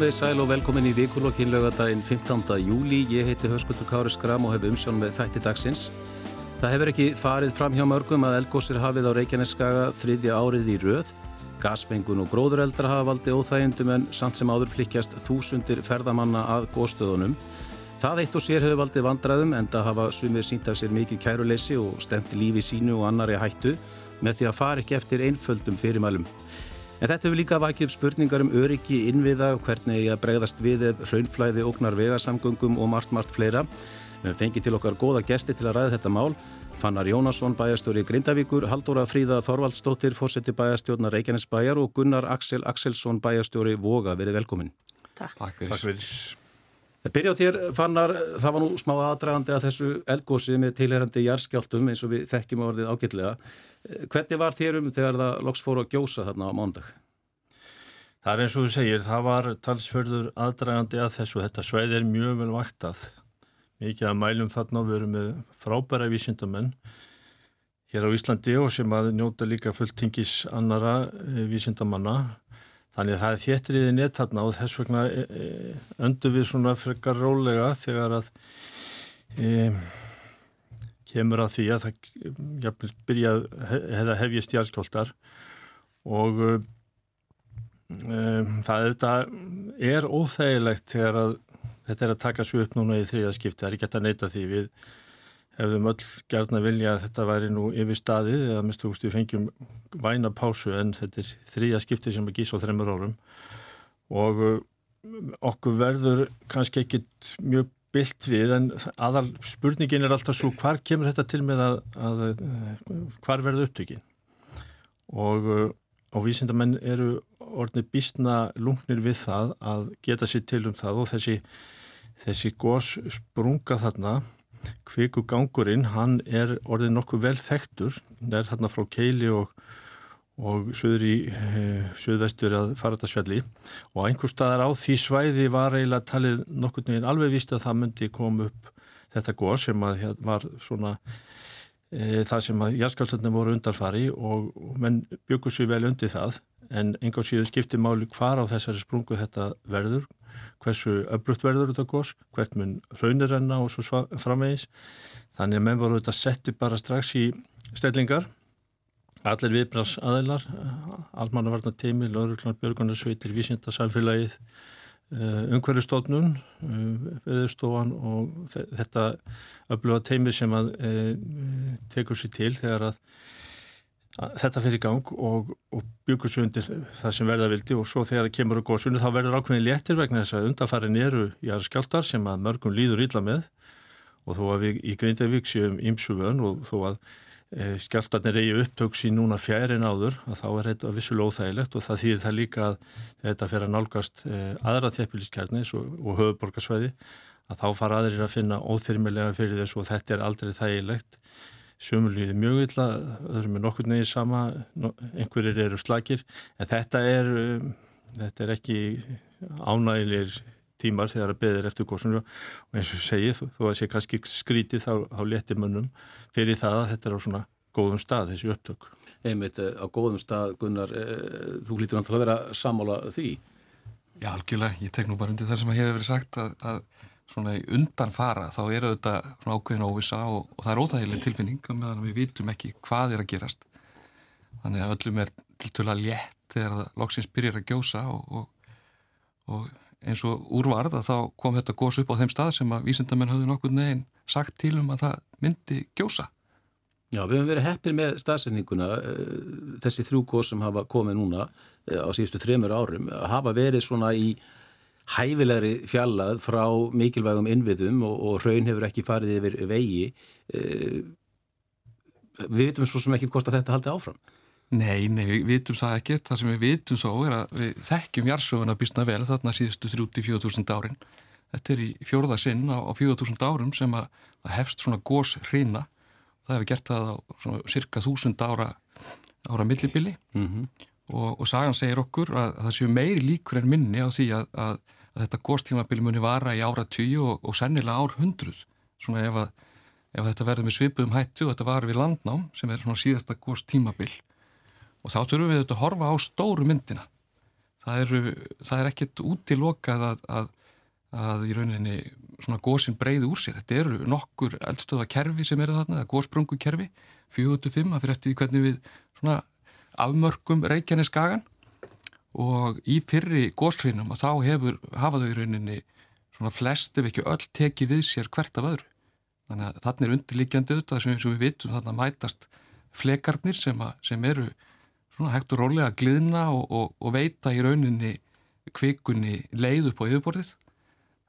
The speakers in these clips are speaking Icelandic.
Komið sæl og velkomin í vikulokkin lögadaginn 15. júli. Ég heiti Höskuldur Kári Skram og hef umsjón með þætti dagsins. Það hefur ekki farið fram hjá mörgum að eldgósir hafið á Reykjaneskaga þriðja árið í röð. Gasmengun og gróðureldra hafa valdi óþægindum en samt sem áður flikjast þúsundir ferðamanna að góðstöðunum. Það eitt og sér hefur valdið vandraðum en það hafa sumir sínt af sér mikið kæruleysi og stemt lífi sínu og annari hættu með því að fara ekki eftir einföldum fyrirmælum. En þetta hefur líka vakið upp spurningar um öryggi innviða og hvernig ég að bregðast við ef raunflæði óknar vegarsamgöngum og margt, margt fleira. Við fengið til okkar goða gesti til að ræða þetta mál. Fannar Jónasson, bæjastjóri Grindavíkur, Haldóra Fríða Þorvaldstóttir, fórseti bæjastjórnar Reykjanesbæjar og Gunnar Axel Axelsson, bæjastjóri Voga. Verið velkomin. Takk. Takk fyrir. Takk fyrir. Það byrja á þér, Fannar, það var nú smá aðdragandi að þessu eldgósi með tilherandi jarskjáltum eins og við þekkjum orðið ágætlega. Hvernig var þér um þegar það loks fóru að gjósa þarna á mándag? Það er eins og þú segir, það var talsförður aðdragandi að þessu. Þetta sveið er mjög vel vaktað. Mikið að mælum þarna og verum með frábæra vísindamenn hér á Íslandi og sem að njóta líka fulltingis annara eh, vísindamanna. Þannig að það er þéttriðið nétt þarna og þess vegna eh, eh, öndu við svona frekar rólega þegar að e, kemur að því að það byrjað hefða hefjist járskjóltar og um, það er óþægilegt þegar að þetta er að taka svo upp núna í þriðaskipti, það er ekki hægt að neyta því. Við hefðum öll gert að vilja að þetta væri nú yfir staðið eða þú veist við fengjum væna pásu en þetta er þriðaskipti sem er gís á þreymur árum. Og okkur verður kannski ekkit mjög byllt við en aðal spurningin er alltaf svo hvar kemur þetta til með að, að hvar verður upptökin? Og og vísindamenn eru orðinir býstna lungnir við það að geta sér til um það og þessi þessi gós sprunga þarna. Kviku gangurinn, hann er orðin nokkuð vel þektur, hann er þarna frá Keili og og söður í eh, söðvestur að fara þetta svelli og einhver staðar á því svæði var eiginlega talið nokkur neginn alveg vist að það myndi koma upp þetta góð sem að var svona e, það sem að jærskaltöndin voru undarfari og, og menn byggur sér vel undir það. En einhver síðu skipti máli hvar á þessari sprungu þetta verður hversu öflutt verður þetta góðs hvert mun raunir enna og svo framvegis. Þannig að menn voru þetta setti bara strax í stellingar Allir viðbrans aðeinar, almannavarnar teimi, lauruglan, björgunarsveitir, vísindarsamfélagið, eh, umhverjastofnun, eh, veðurstofan og þetta öfluga teimi sem að e, tekur sér til þegar að, að þetta fyrir gang og, og byggur sér undir það sem verða vildi og svo þegar það kemur á góðsunni þá verður ákveðin léttir vegna þess að undarfærin eru í aðra skjáltar sem að mörgum líður illa með. Og þó að við í Grindavík séum ímsuvön og þó að skjáltarnir eigi upptöks í núna fjærin áður að þá er þetta vissulega óþægilegt og það þýðir það líka að þetta fer að nálgast eh, aðra þjæpiliskjarnis og, og höfuborgarsvæði að þá fara aðrir að finna óþyrmilega fyrir þessu og þetta er aldrei þægilegt. Sömulíði mjög illa, öðrum er nokkur negið sama, einhverjir eru slagir en þetta er, um, þetta er ekki ánægilegir tímar þegar að beðir eftir góðsunu og eins og segið, þó að sé kannski skrítið þá, þá letir mönnum fyrir það að þetta er á svona góðum stað þessi upptök. Einmitt eh, á góðum stað Gunnar, e, þú hlýtur náttúrulega að vera sammála því. Já, algjörlega, ég tek nú bara undir það sem að hér hefur verið sagt að, að svona í undan fara þá eru þetta svona ákveðin óvisa og, og það er óþægileg tilfinning meðan við vitum ekki hvað er að gerast. Þannig að öllum er til töl að létt þegar það loksins byrjar að gjósa og, og, og eins og úrvarð að þá kom þetta gós upp á þeim stað sem að vísindamenn hafði nokkur neginn sagt til um að það myndi gjósa. Já, við hefum verið heppir með staðsendinguna, eh, þessi þrjú gós sem hafa komið núna eh, á síðustu þremur árum, hafa verið svona í hæfilegri fjallað frá mikilvægum innviðum og, og raun hefur ekki farið yfir vegi. Eh, við veitum svo sem ekki hvort að þetta haldi áfram. Nei, nei, við vitum það ekki. Það sem við vitum svo er að við þekkjum jarsöguna bísna vel þarna síðustu 34.000 árin. Þetta er í fjórða sinn á, á 4.000 árum sem að, að hefst svona gós hrina. Það hefur gert það á svona cirka 1000 ára, ára millibili mm -hmm. og, og sagan segir okkur að, að það séu meiri líkur en minni á því að, að þetta góstímabili muni vara í ára 10 og, og sennilega ár 100. Svona ef, ef þetta verður með svipuðum hættu og þetta var við landnám sem er svona síðasta góstímabil og þá þurfum við að horfa á stóru myndina það, eru, það er ekkert útilokað að, að, að í rauninni svona góðsinn breyði úr sér. Þetta eru nokkur eldstöða kerfi sem eru þarna, góðsprungu kerfi, 4-5, það fyrir eftir hvernig við svona afmörkum Reykjanes skagan og í fyrri góðshreinum og þá hefur, hafa þau í rauninni svona flest ef ekki öll tekið við sér hvert af öðru. Þannig að þarna er undirlikjandi auðvitað sem, sem við vitum þarna mætast flekarnir sem, að, sem eru svona hægt og rólega að glidna og, og, og veita í rauninni kvikunni leið upp á yfirborðið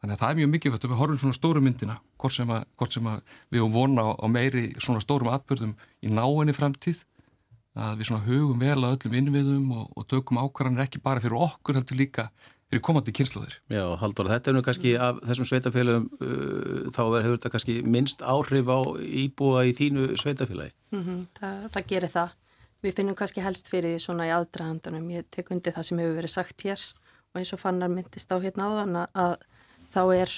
Þannig að það er mjög mikilvægt að við horfum svona stóru myndina, hvort sem að, hvort sem að við höfum vona á, á meiri svona stórum atbyrðum í náinni framtíð, að við svona hugum vel að öllum innviðum og, og tökum ákvarðanir ekki bara fyrir okkur heldur líka fyrir komandi kynsluður. Já, Haldur, þetta er nú kannski af þessum sveitafélagum, uh, þá hefur þetta kannski minnst áhrif á íbúa í þínu sveitafélagi. Mm -hmm, það, það gerir það. Við finnum kannski helst fyrir því svona í aðdraðandunum. Ég tek undir það sem hefur verið sagt hér og eins og fannar myndist á hérna áðan að þá er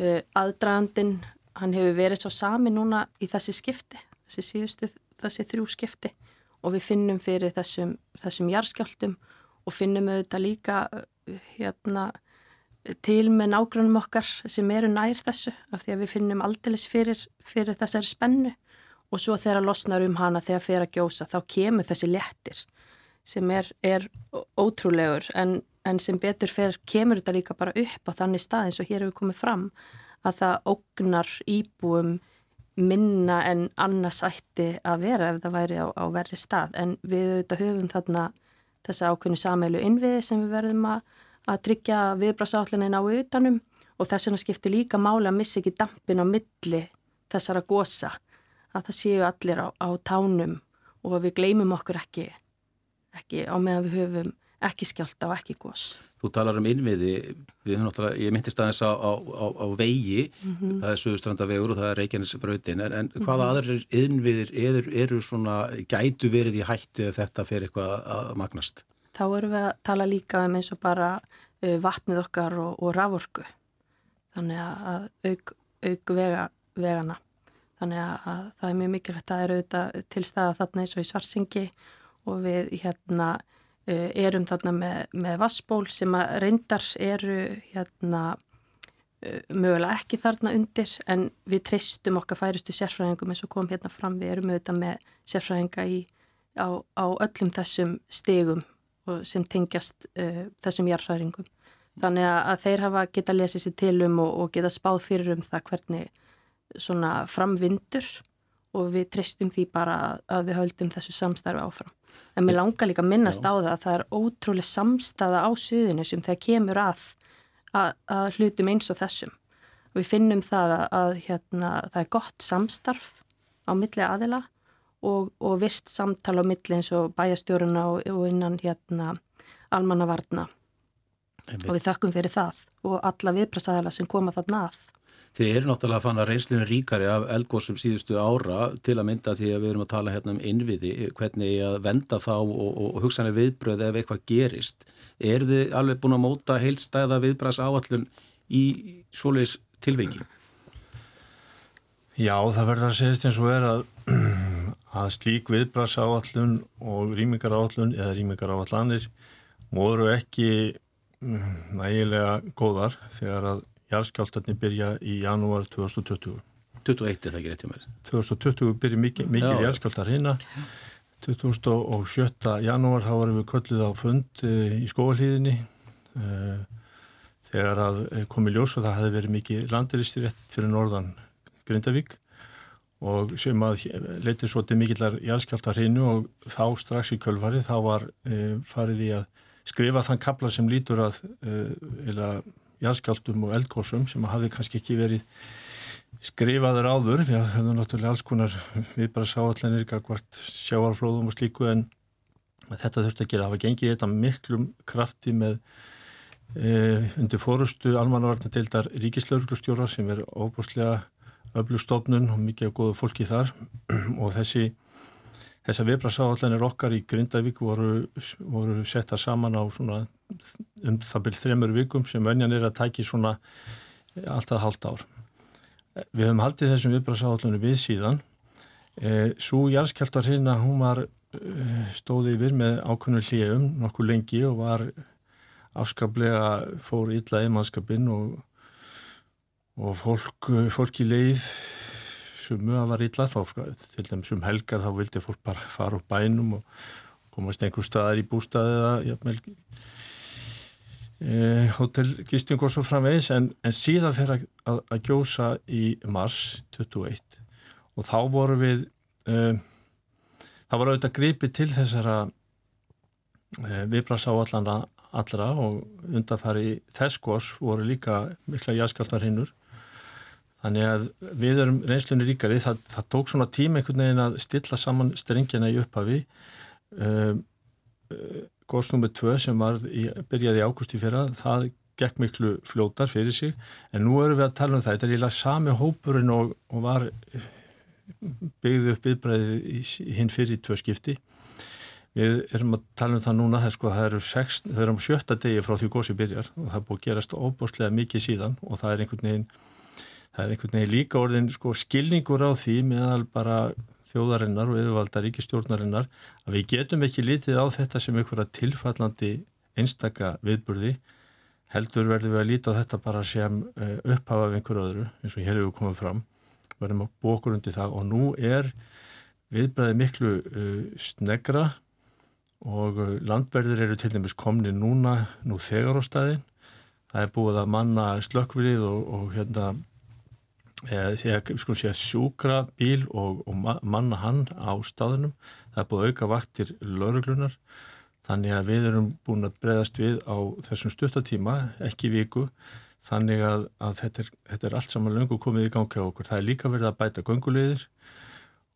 uh, aðdragandin, hann hefur verið svo sami núna í þessi skipti, þessi síðustu, þessi þrjú skipti og við finnum fyrir þessum, þessum jarskjáltum og finnum auðvitað líka uh, hérna til með nágrunum okkar sem eru nær þessu af því að við finnum aldeilis fyrir, fyrir þessari spennu og svo þegar losnar um hana þegar fyrir að gjósa þá kemur þessi léttir sem er, er ótrúlegur en en sem betur fer kemur þetta líka bara upp á þannig stað eins og hér hefur komið fram að það ógnar íbúum minna en annars ætti að vera ef það væri á, á verri stað. En við auðvitað höfum þarna þessa ákveðinu sameilu innviði sem við verðum að, að tryggja viðbráðsátlunin á utanum og þess vegna skiptir líka máli að missa ekki dampin á milli þessara gósa að það séu allir á, á tánum og við gleymum okkur ekki, ekki á meðan við höfum ekki skjálta og ekki gós. Þú talar um innviði, ég myndist aðeins á, á, á, á vegi, mm -hmm. það er Suðustrandavegur og það er Reykjanesbröðin, en, en hvaða mm -hmm. aðrir innviðir eru, eru svona, gætu verið í hættu ef þetta fer eitthvað að magnast? Þá erum við að tala líka um eins og bara uh, vatnið okkar og, og raforku, þannig að auk, auk vega, vegana, þannig að það er mjög mikilvægt að það eru auðvitað til staða þarna eins og í Svarsingi og við hérna Eh, erum þarna með, með vassból sem að reyndar eru hérna eh, mögulega ekki þarna undir en við treystum okkar færistu sérfræðingum eins og kom hérna fram, við erum auðvitað með sérfræðinga í, á, á öllum þessum stegum sem tengjast uh, þessum jarðræðingum. Þannig að þeir hafa geta lesið sér til um og, og geta spáð fyrir um það hvernig svona framvindur og við treystum því bara að við höldum þessu samstarfi áfram. En mér langar líka að minnast Já. á það að það er ótrúlega samstaða á suðinu sem það kemur að, að, að hlutum eins og þessum. Og við finnum það að, að hérna, það er gott samstarf á milli aðila og, og virt samtala á milli eins og bæjastjóruna og, og innan hérna, almannavarna. Og við þakkum fyrir það og alla viðprasaðala sem koma þarna að. Þið eru náttúrulega að fanna reynslunum ríkari af eldgóðsum síðustu ára til að mynda því að við erum að tala hérna um innviði, hvernig að venda þá og, og, hugsanlega viðbröð ef eitthvað gerist. Er þið alveg búin að móta heilstæða viðbræðs áallun í svoleiðis tilvengi? Já, það verður að segja eins og er að, að slík viðbræðs áallun og rýmingar áallun eða rýmingar áallanir voru ekki mm, nægilega góðar þegar að jarðskjáltarnir byrja í janúar 2020. 21 er það ekki rétt hjá mér. 2020 byrja mikið, mikið jarðskjáltar hérna. 2007. janúar þá varum við kölluð á fund e, í skóalíðinni e, þegar að eh, komi ljós og það hefði verið mikið landiristir rétt fyrir norðan Grindavík og sem að leytið svo til mikillar jarðskjáltar hreinu og þá strax í kölvari þá var farið í að skrifa þann kapla sem lítur að eða jarðskjáltum og eldgósum sem hafi kannski ekki verið skrifaður áður við höfum náttúrulega alls konar við bara sá allir hvert sjáarflóðum og slíku en þetta þurfti að gera, hafa gengið þetta miklum krafti með e, undir fórustu almannavarnadeildar ríkislauglustjóra sem er óbúslega öflustofnun og mikið góðu fólki þar. Og þessi Þessar viðbrasáallanir okkar í Grindavík voru, voru setta saman á svona um það byrjum þremur vikum sem önjan er að tæki svona alltaf halvt ár. Við höfum haldið þessum viðbrasáallunum við síðan. E, Svo jæðskjáltar hérna, hún var e, stóði yfir með ákveðinu hljöfum nokkuð lengi og var afskaplega fór illa einmannskapinn og, og fólk, fólk í leið sumu að var illa þá til dæmis um helgar þá vildi fólk bara fara úr bænum og komast einhver staðar í bústaðið að jafnvel e, hótelgisting og svo framvegis. En, en síðan fyrir að, að, að gjósa í mars 21 og þá voru við e, það var auðvitað gripi til þessara e, viðbrasa á allana allra og undanfari þess voru líka mikla jáskjáltar hinnur þannig að við erum reynslunni ríkari. Það, það tók svona tíma einhvern veginn að stilla saman strengjana í upphafi. Um, góðsnúmið 2 sem í, byrjaði í ágústi fyrra það gekk miklu fljótar fyrir sig. En nú erum við að tala um það. Þetta er líka sami hópurinn og, og var byggðu upp viðbræðið hinn fyrir tvö skipti. Við erum að tala um það núna, það, sko, það eru sex, það er um sjötta degi frá því gósi byrjar og það er búið að gerast óbúslega mikið síðan og það er einhvern veginn, það er einhvern veginn líka orðin sko, skilningur á því meðal bara þjóðarinnar og yfirvalda ríkistjórnarinnar að við getum ekki lítið á þetta sem einhverja tilfallandi einstaka viðburði heldur verður við að líta á þetta bara sem eh, upphafa af einhverju öðru eins og hér hefur komið fram, verðum að bókur undir það. Og nú er viðbræði miklu uh, snegra og uh, landverðir eru til dæmis komni núna, nú þegar á staðin það er búið að manna slökkvilið og, og hérna eða sé sjúkra bíl og, og manna hann á staðinum það er búið auka vaktir lauruglunar þannig að við erum búin að breyðast við á þessum stuttatíma ekki viku þannig að, að þetta, er, þetta er allt saman löngu komið í gangi á okkur það er líka verið að bæta göngulegðir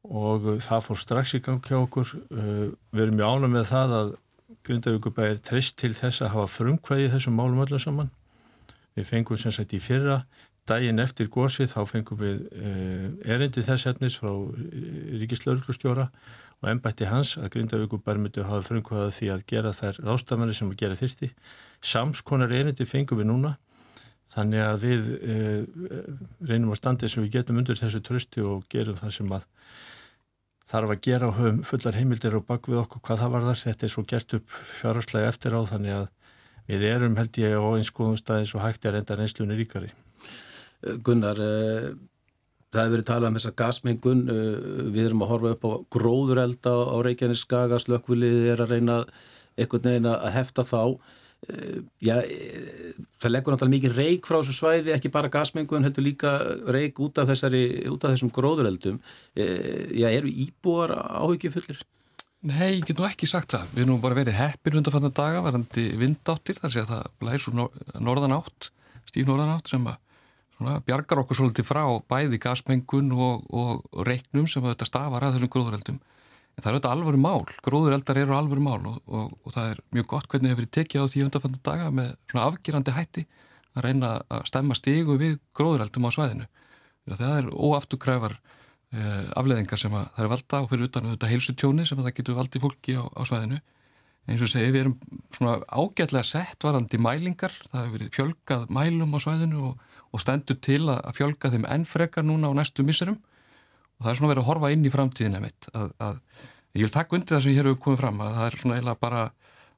og það fór strax í gangi á okkur. Uh, við erum mjög ánum með það að Grindavíkubæði er trist til þess að hafa frumkvæði þessum málum öllu saman. Við fengum sem sagt í fyrra, daginn eftir gósið þá fengum við uh, erindi þess efnis frá Ríkislauglustjóra og ennbætti hans að Grindavíkubæði myndi hafa frumkvæði því að gera þær rástafanir sem að gera þyrsti. Samskonar erindi fengum við núna þannig að við reynum að standa þess að við getum undir þessu trösti og gerum það sem að þarf að gera og höfum fullar heimildir og bak við okkur hvað það var þar. Þetta er svo gert upp fjárháslega eftir á þannig að við erum held ég á einskóðum staðins og hægt er enda reynslunni ríkari. Gunnar, uh, það hefur verið talað um þessa gasmengun. Uh, við erum að horfa upp á gróðurelda á Reykjanes skaga, slökkviliðið er að reyna einhvern veginn að hefta þá. Eh, já, eh, það leggur náttúrulega mikið reik frá þessu svæði, ekki bara gasmengu en heldur líka reik út af, þessari, út af þessum gróðureldum eh, já, eru íbúar áhugju fullir? Nei, ég get nú ekki sagt það. Við erum nú bara verið heppir undanfannan daga varandi vindáttir, þar sé að það blæsur norðan átt, stíf norðan átt sem svona, bjargar okkur svolítið frá bæði gasmengun og, og reiknum sem þetta stafar að þessum gróðureldum. En það er auðvitað alvöru mál, gróður eldar eru alvöru mál og, og, og það er mjög gott hvernig hefur verið tekið á því undanfannan daga með svona afgerandi hætti að reyna að stemma stígu við gróður eldum á svæðinu. Það er óafturkræfar afleðingar sem það er valda og fyrir utan auðvitað heilsutjóni sem það getur valdið fólki á, á svæðinu. Eins og segi við erum svona ágætlega sett varandi mælingar, það hefur verið fjölgað mælum á svæðinu og, og stendur til að fjölga þeim ennfrekar núna á næstu misserum. Og það er svona verið að horfa inn í framtíðina mitt að, að ég vil taka undir það sem ég hér hefur komið fram að það er svona eiginlega bara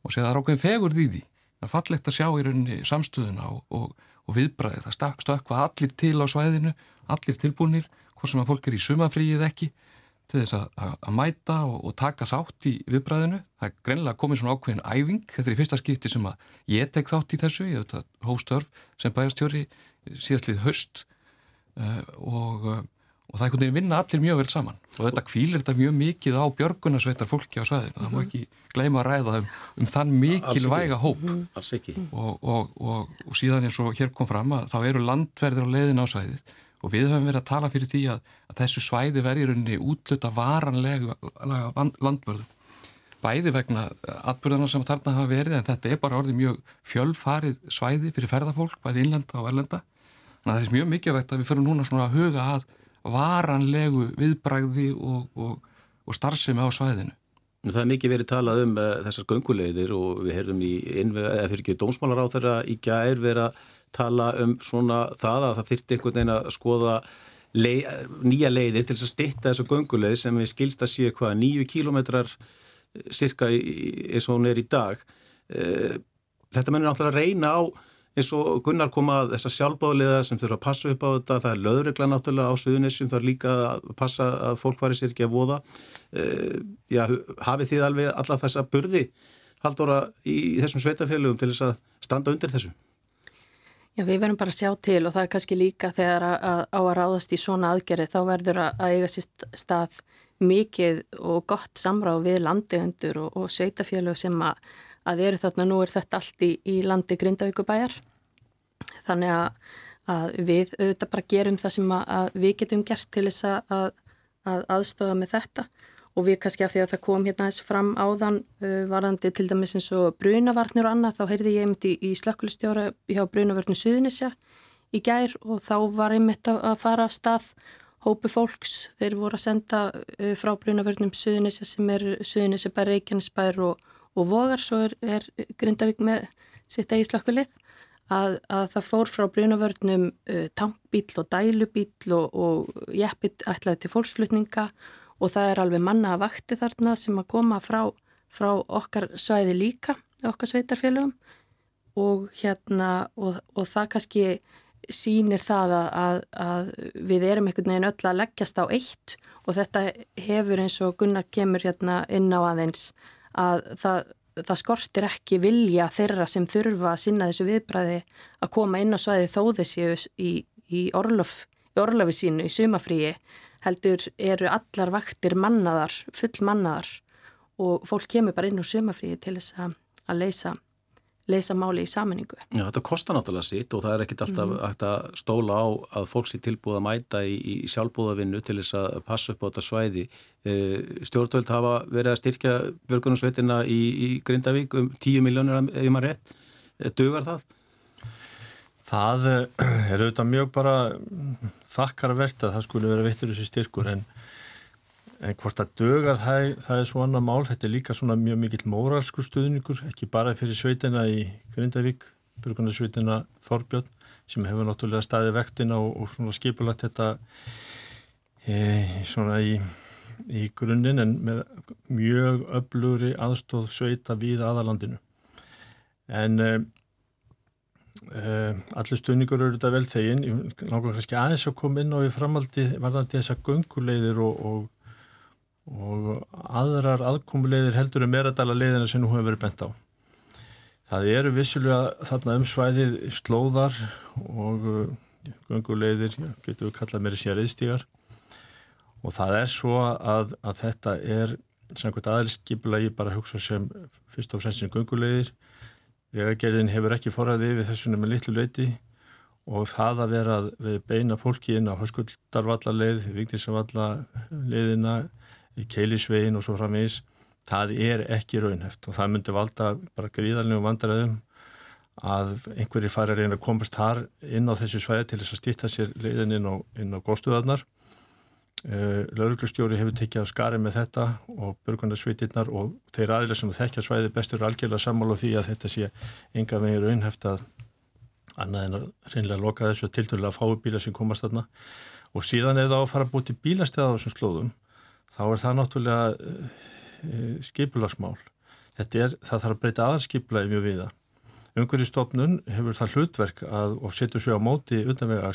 og segja það er ákveðin fegur því því. Það er fallegt að sjá í rauninni samstöðuna og, og, og viðbræði, það stökka allir til á svæðinu, allir tilbúinir hvort sem að fólk er í sumafríið ekki til þess að, að, mæta og, og taka þátt í viðbræðinu það er greinlega komið svona ákveðin æfing. Þetta er í fyrsta skipti sem að ég tek þátt í þessu. Ég hef þetta hóstörf sem bæjastjóri síðastlið höst uh, og uh, og það er einhvern veginn vinna allir mjög vel saman. Og þetta kvílir þetta mjög mikið á björgunarsveitar fólki á svæðinu, það má mhm. ekki gleyma að ræða um, um þann mikilvæga hóp. Mhm. og, og, og, og síðan eins og hér kom fram að þá eru landverðir á leiðin á svæðið og við höfum verið að tala fyrir því að, að þessu svæði verður unni útluta varanlega landverðu bæði vegna atbyrðana sem þarna hafa verið en þetta er bara orðið mjög fjölfarið svæði fyrir ferðarfólk, bæði innlenda og erlenda þannig að það er mjög mikilvægt að við fyrir núna svona að huga að varanlegu viðbræði og, og, og starfsemi á svæðinu. Það er mikið verið talað um uh, þessar göngulegðir og við heyrðum í, dómsmálar á þeirra í gær verið að tala um svona það að það þyrti einhvern veginn að skoða leið, nýja leiðir til þess að stitta þessu göngulegð sem við skilst að séu hvað nýju kílometrar cirka eins og hún er í dag. Uh, þetta mennur náttúrulega reyna á eins og Gunnar kom að þessar sjálfbáðliða sem þurfa að passa upp á þetta, það er löðregla náttúrulega á suðunissum, það er líka að passa að fólk varir sér ekki að voða uh, já, hafið þið alveg alla þessa burði haldóra í þessum sveitafélugum til þess að standa undir þessu? Já, við verðum bara að sjá til og það er kannski líka þegar að, að á að ráðast í svona aðgerði þá verður að eiga sér stað mikið og gott samráð við landegundur og, og sveitafélug sem að að eru þarna, nú er þetta allt í, í landi Grindavíkubæjar þannig að, að við auðvitað bara gerum það sem að, að við getum gert til þess að, að aðstofa með þetta og við kannski af því að það kom hérna eins fram áðan uh, varðandi til dæmis eins og brunavarnir og annað, þá heyrði ég einmitt í, í slökkulistjóra hjá brunavarnir Suðunisja í gær og þá var einmitt að fara af stað hópu fólks, þeir voru að senda uh, frá brunavarnum Suðunisja sem er Suðunisja bær Reykjanesbær og og vogar svo er, er Grindavík með sitt eigi slökkulið að, að það fór frá brunavörnum uh, tankbíl og dælubíl og, og jeppit ætlaði til fólksflutninga og það er alveg manna að vakti þarna sem að koma frá, frá okkar svæði líka, okkar sveitarfélögum. Og hérna og, og það kannski sínir það að, að, að við erum einhvern veginn öll að leggjast á eitt. Og þetta hefur eins og Gunnar kemur hérna inn á aðeins að það, það skortir ekki vilja þeirra sem þurfa að sinna þessu viðbræði að koma inn á svæði þó þessi í, í orlofi sínu, í sumafríi heldur eru allar vaktir mannaðar, full mannaðar og fólk kemur bara inn á sumafríi til þess að, að leysa leysa máli í saminningu. Já, þetta kostar náttúrulega sitt og það er ekkit alltaf mm. að stóla á að fólk sé tilbúið að mæta í, í sjálfbúðavinnu til þess að passa upp á þetta svæði. E, stjórnvöld hafa verið að styrkja björgunarsveitina í, í Grindavík um 10 miljónir ef maður rétt. E, Dugar það? Það er auðvitað mjög bara þakkar að það skulle vera vittur þessi styrkur en En hvort að dögar það, það er svona mál, þetta er líka svona mjög mikill móralsku stuðningur, ekki bara fyrir sveitina í Grindavík, byrgunarsveitina Þorbjörn sem hefur náttúrulega staðið vektina og, og svona skipulagt þetta e, svona í, í grunninn en með mjög öflugri aðstóð sveita við aðalandinu. En e, e, allir stuðningur eru þetta vel þegin, langar kannski aðeins að koma inn á í framaldi varðandi þessa gunguleiðir og, og og aðrar aðkomulegðir heldur um meradala leiðina sem nú hefur verið bent á. Það eru vissulega þarna um svæðið slóðar og uh, gungulegðir, getur við kallað meiri sér eðstígar og það er svo að, að þetta er samkvæmt aðelskipulagi bara hugsa sem fyrst og fremst sem gungulegðir. Vegagerðin hefur ekki forræði við þessum með litlu leiti og það að vera að beina fólki inn á höskuldarvallaleið, viktinsavallaleiðina keilisvegin og svo framvegis það er ekki raunheft og það myndi valda bara gríðarlegu vandræðum að einhverjir fari að reyna að komast þar inn á þessu svæði til þess að stýtta sér leiðin inn á, á góðstöðarnar lauruglustjóri hefur tekið á skari með þetta og börgunarsvitirnar og þeir aðeins sem þekkja svæði bestur algjörlega sammála því að þetta sé enga veginn raunheft að annað en að reynlega loka þessu til dærulega fái bíla sem komast þarna og síðan er það að fara að búti bílastæða á þessum slóðum þá er það náttúrulega uh, skipulagsmál. Þetta er, það þarf að breyta aðarskipulaði mjög viða. Umhverjastofnun hefur það hlutverk að, og setur svo á móti utanvega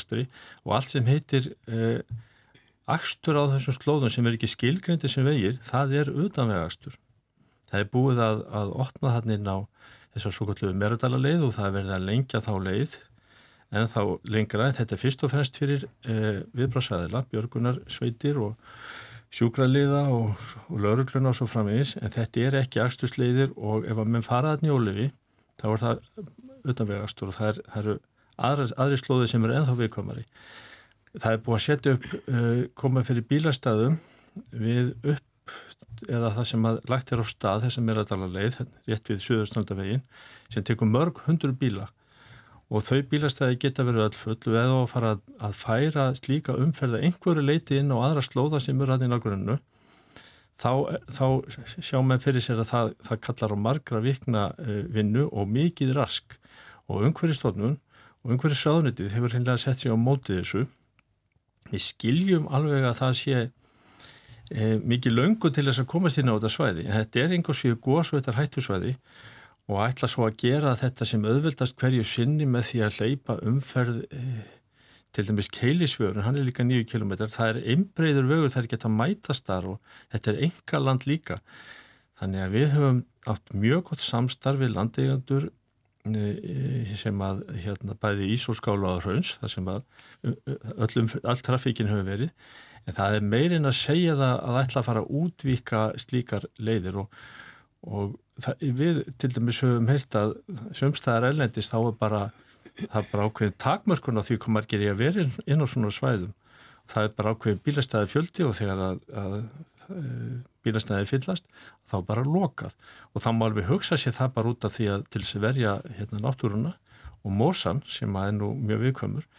akstur á þessum slóðum sem er ekki skilgrindi sem vegir, það er utanvega akstur. Það er búið að, að opna hann inn á þessar svo kallu meradala leið og það verði að lengja þá leið en þá lengra, þetta er fyrst og fremst fyrir uh, viðbrásæðila, björgunar, sveitir og sjúkraliða og, og laurugluna og svo framvegis en þetta er ekki axtusleiðir og ef að menn faraðan í ólifi þá er það utanvegastur og það, er, það eru aðri, slóði sem eru enþá viðkomari. Það er búið að setja upp uh, koma fyrir bílastæðum við upp eða það sem að lagt er á stað þess að mér að dala leið, rétt við Suðurstrandavegin sem tekur mörg hundur bíla. Og þau bílastæði geta verið öll full og eða að fara að færa slíka umferða einhverju leiti inn á aðra slóða sem eru hann inn á grunnu þá, þá sjá með fyrir sér að það, það kallar á margra vikna uh, vinnu og mikið rask. Og umhverju stofnun og umhverju sáðnitið hefur hinnlega sett sig á mótið þessu við skiljum alveg að það sé uh, mikið löngu til þess að komast inn á þetta svæði. En þetta er einhversið góðsveitar hættusvæði og ætla svo að gera þetta sem auðvildast hverju sinni með því að leipa umferð eh, til dæmis keilisvörun, hann er líka nýju kilometrar, það er einbreyður vögur það er geta mætast þar og þetta er enga land líka. Þannig að við höfum átt mjög gott samstarf við landeigandur sem að hérna bæði Ísóskála á Hrauns það sem að öllum, all trafíkin hefur verið. En það er meirinn að segja það að ætla að fara að útvíka slíkar leiðir og, og það, við til dæmis höfum heilt að sömstæðar ellendist þá er bara það er bara ákveðin takmörkun á því hvað margir ég að vera inn á svona svæðum. Það er bara ákveðin bílastæði fjöldi og þegar að, að bílastæði fyllast þá bara lokað. Og þá má alveg hugsa sér það bara út af því að til þess að verja hérna náttúruna og mósan sem að er nú mjög viðkvæmur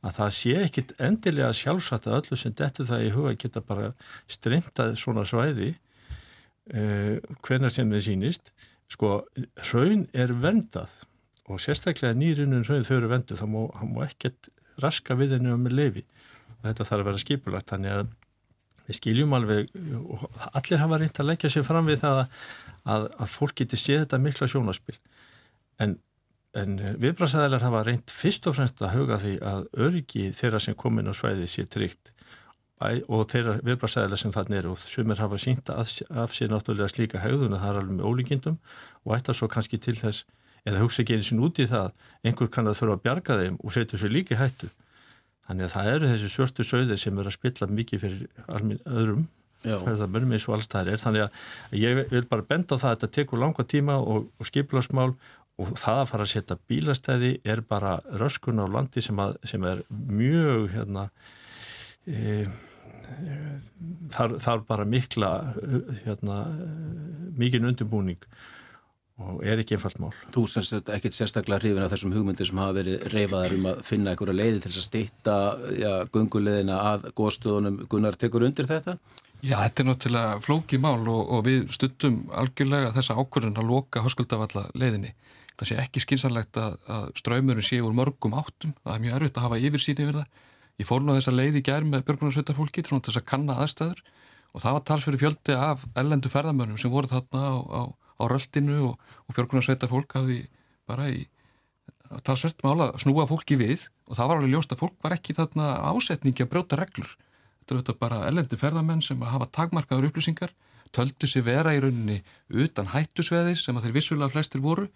að það sé ekkit endilega sjálfsagt að öllu sem dettur það í huga geta bara streymtað svona svæði uh, hvenar sem þið sínist sko, raun er vendað og sérstaklega nýrinnun raun þau eru vendu, þá má, má ekkert raska við henni um leifi og þetta þarf að vera skipulagt, þannig að við skiljum alveg og allir hafa reynd að leggja sér fram við það að, að fólk geti séð þetta mikla sjónaspil en, en viðbrasaðilar hafa reynd fyrst og fremst að huga því að öryggi þeirra sem komin á svæði sé tryggt. Og þeirra viðbrasaðilar sem þannig eru og sumir hafa sínta af sér náttúrulega slíka haugðun að það er alveg með ólíkindum og ætta svo kannski til þess eða hugsa ekki eins og út í það einhver kann að þurfa að bjarga þeim og setja sér líki hættu þannig að það eru þessi svörtu sögðir sem eru að spilla mikið fyrir öðrum. Ferðarmörnum eins og alls það er. Þannig að ég vil bara benda á það að þetta tekur langa tíma og, og skiplarsmál og það að fara að setja bílastæði er bara röskun á landi sem, að, sem er mjög hérna e, þar, þar bara mikla hérna, mikinn undirbúning. og er ekki einfalt mál. Þú semst ekkert sérstaklega hrifin af þessum hugmyndir sem hafa verið reyfaðar um að finna einhverja leiði til að stýtta ja, gunguleðina að góðstöðunum. Gunnar, tekur undir þetta? Já, þetta er náttúrulega flókið mál og, og við stuttum algjörlega þessa ákvörðun að loka höskuldavalla leiðinni. Það sé ekki skynsanlegt að, að ströymurinn sé úr mörgum áttum. Það er mjög erfitt að hafa yfirsýni yfir það. Ég fór nú þessa leiði í gerð með björgunarsveitafólki til þess að kanna aðstæður og það var talsfyrir fjöldi af ellendu ferðamörnum sem voru þarna á, á á röldinu og, og björgunarsveita fólk hafði bara í talsvert mála snúa fólki við og það var alveg ljóst að fólk var ekki þarna ásetningi að brjóta reglur. Þetta er þetta bara ellendi ferðamenn sem að hafa tagmarkaður upplýsingar, töldu sér vera í rauninni utan hættusveðis sem að þeir vissulega flestir voru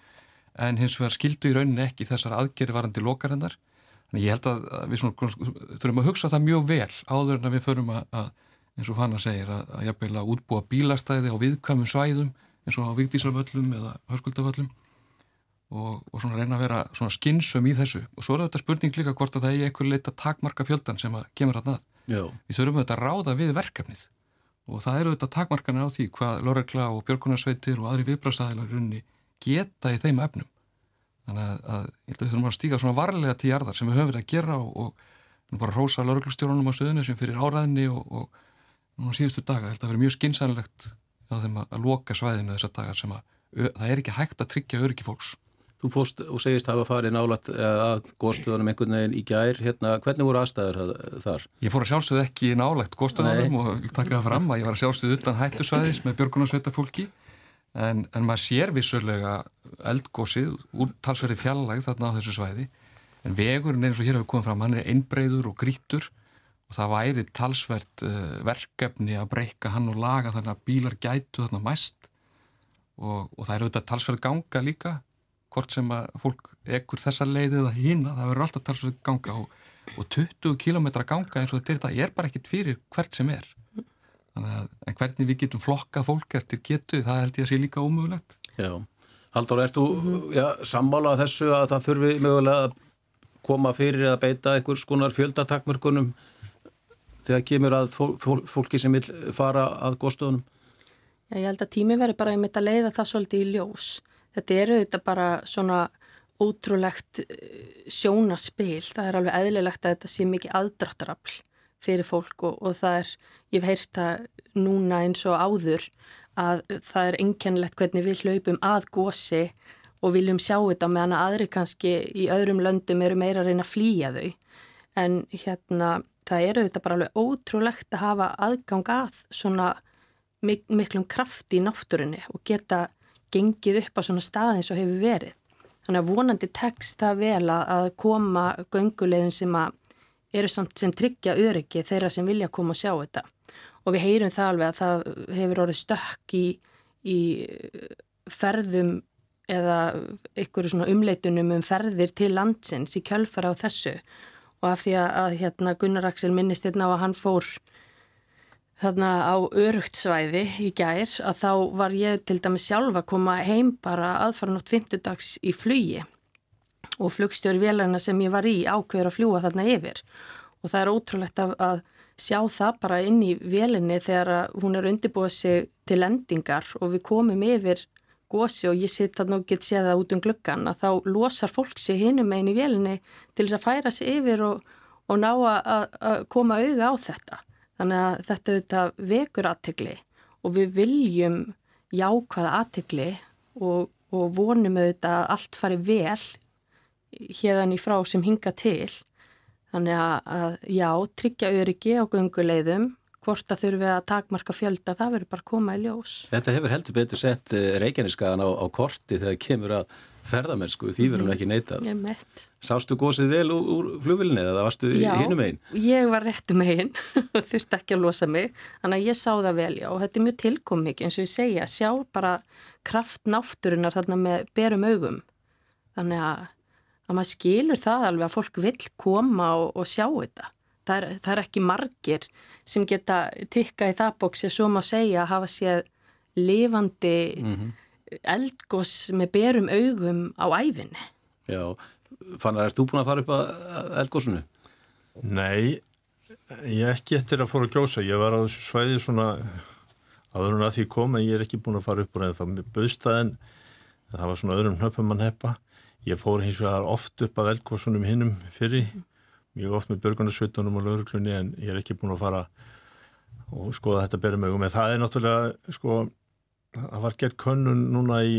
en hins vegar skildu í rauninni ekki þessar aðgeri varandi lokarinnar. Þannig ég held að við svona, þurfum að hugsa það mjög vel áður en að við förum að, að eins og Fanna segir, að, að jafnveila útbúa bílastæði á viðkvæmum svæðum eins og á viktísarvöllum eða hörskuldavöllum og, og svona reyna að vera svona skinnsum í þessu og svo er þetta spurning líka hvort að það er eitthvað leita takmarka fjöldan sem að kemur hann að. Við þurfum auðvitað að ráða við verkefnið og það eru auðvitað takmarkanir á því hvað Lóregla og Björgunarsveitir og aðri viðbrastæðilar runni geta í þeim efnum. Þannig að, að ég held að við þurfum að stíka svona varlega til jarðar sem við höfum verið að gera og, og bara rósa Lóreglustjórunum á söðunni sem fyrir áræðinni og, og síðustu daga. Held að verið mjög skinsanlegt á þeim að, að loka svæðinu þessar dagar sem að það er ekki hægt að tryggja öryggi fólks. Þú fóst og segist hafa farið nálat að góðstöðunum einhvern veginn í gær, hérna, hvernig voru aðstæður þar? Ég fór að sjálfsögðu ekki nálagt góðstöðunum og taka það fram að ég var að sjálfsögðu utan hættusvæðis með björgunarsveita fólki en, en maður sér vissulega eldgósið úr talsverði fjallag þarna á þessu svæði. En vegurinn eins og hér hefur komið fram, hann er einbreyður og grítur það væri talsvert uh, verkefni að breyka hann og laga þannig að bílar gætu þarna mæst. Og, og það eru auðvitað talsvert ganga líka hvort sem að fólk ekkur þessa leiðið eða hýna, það verður alltaf talsvert ganga. Og, og 20 km ganga eins og þetta er, er bara ekkit fyrir hvert sem er. Þannig að en hvernig við getum flokkað fólk eftir getu, það held ég að sé líka ómögulegt. Já, Haldur, ertu já, sammálað þessu að það þurfi mögulega að koma fyrir að beita einhvers konar fjöldatakmörkunum þegar kemur að fólki sem vil fara að góðstofunum? Já, ég held að tími veri bara einmitt að leiða það svolítið í ljós. Þetta eru þetta bara svona ótrúlegt eh, sjónaspil. Það er alveg eðlilegt að þetta sé mikið aðdráttarafl fyrir fólk og, og það er, ég hef heyrst það núna eins og áður að það er enkenlegt hvernig við hlaupum að gósi og viljum sjá þetta meðan að aðri kannski í öðrum löndum eru meira að reyna að flýja þau. En hérna það eru þetta bara alveg ótrúlegt að hafa aðgang að svona mik miklum kraft í náttúrunni og geta gengið upp á svona stað eins og hefur verið. Þannig að vonandi tekst það vel að koma göngulegðum sem eru samt sem tryggja öryggi þeirra sem vilja koma og sjá þetta. Og við heyrum það alveg að það hefur orðið stökk í, í ferðum eða einhverju svona umleitunum um ferðir til landsins í kjölfara á þessu og af því að hérna, Gunnar Axel minnist hérna á að hann fór þarna á örugt svæði í gær að þá var ég til dæmi sjálf að koma heim bara aðfara nátt 50 dags í flugi. Og flugstjóri vélarna sem ég var í ákveður að fljúa þarna yfir. Og það er ótrúlegt að, að sjá það bara inn í vélinni þegar hún er undirbúið sig til endingar og við komum yfir gósi og ég sitt þarna og get séð það út um gluggan að þá losar fólk sig hinum einn í vélinni til þess að færa sig yfir og, og ná að, að koma auga á þetta Þannig að þetta auðvitað vekur aðtegli og við viljum jákvæða aðtegli og, og vonum auðvitað að allt fari vel hérðan í frá sem hinga til. Þannig að, að já, tryggja öryggi á gunguleiðum, hvort að þurfi að takmarka fjölda, það verður bara að koma í ljós. Þetta hefur heldur betur sett eh, Reykjaneskagan á, á korti þegar kemur að ferðamennsku, því verðum við ekki neitað. Ég meitt. Sástu gósið vel úr, úr flugvillinni eða varstu hinnum einn? Já, ég var réttum einn og þurfti ekki að losa mig, þannig að ég sá það vel, já, og þetta er mjög tilkommik, eins og ég segja, sjá bara kraft náttúrunar þarna með berum augum, þannig að, að maður skilur það alveg að fólk vil koma og, og sjá þetta. Það er, það er ekki margir sem geta tikka í það bóksi, svo má segja að hafa séð lifandi mm -hmm eldgós með berum augum á æfinni. Já, fannar, er þú búin að fara upp að eldgósunu? Nei, ég ekki eftir að fóra að gjósa. Ég var á þessu svæði svona aður en að því kom en ég er ekki búin að fara upp úr en þá bauðstæðin, það var svona öðrum hnöpum mann heppa. Ég fór hins vegar oft upp að eldgósunum hinnum fyrir, mjög oft með börgunarsveitunum og lauruglunni en ég er ekki búin að fara og skoða þetta berum augum. En það er náttúrulega, sko, það var gert könnun núna í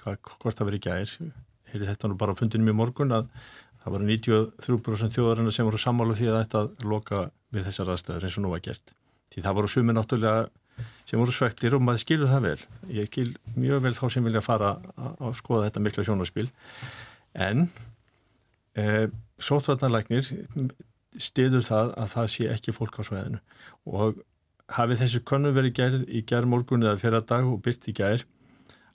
hvað, hvort það verið gær heyrði þetta nú bara á fundinum í morgun að það var 93% þjóðarinn sem voru sammálu því að þetta loka við þessar aðstæður eins og nú var gert. Því það voru sumi náttúrulega sem voru svektir og maður skilur það vel. Ég skil mjög vel þá sem vilja fara að skoða þetta mikla sjónaspil en e, sótvarnarleiknir stiður það að það sé ekki fólk á sveðinu og hafið þessu konu verið gerð í gerð morgun eða fyrir dag og byrt í gerð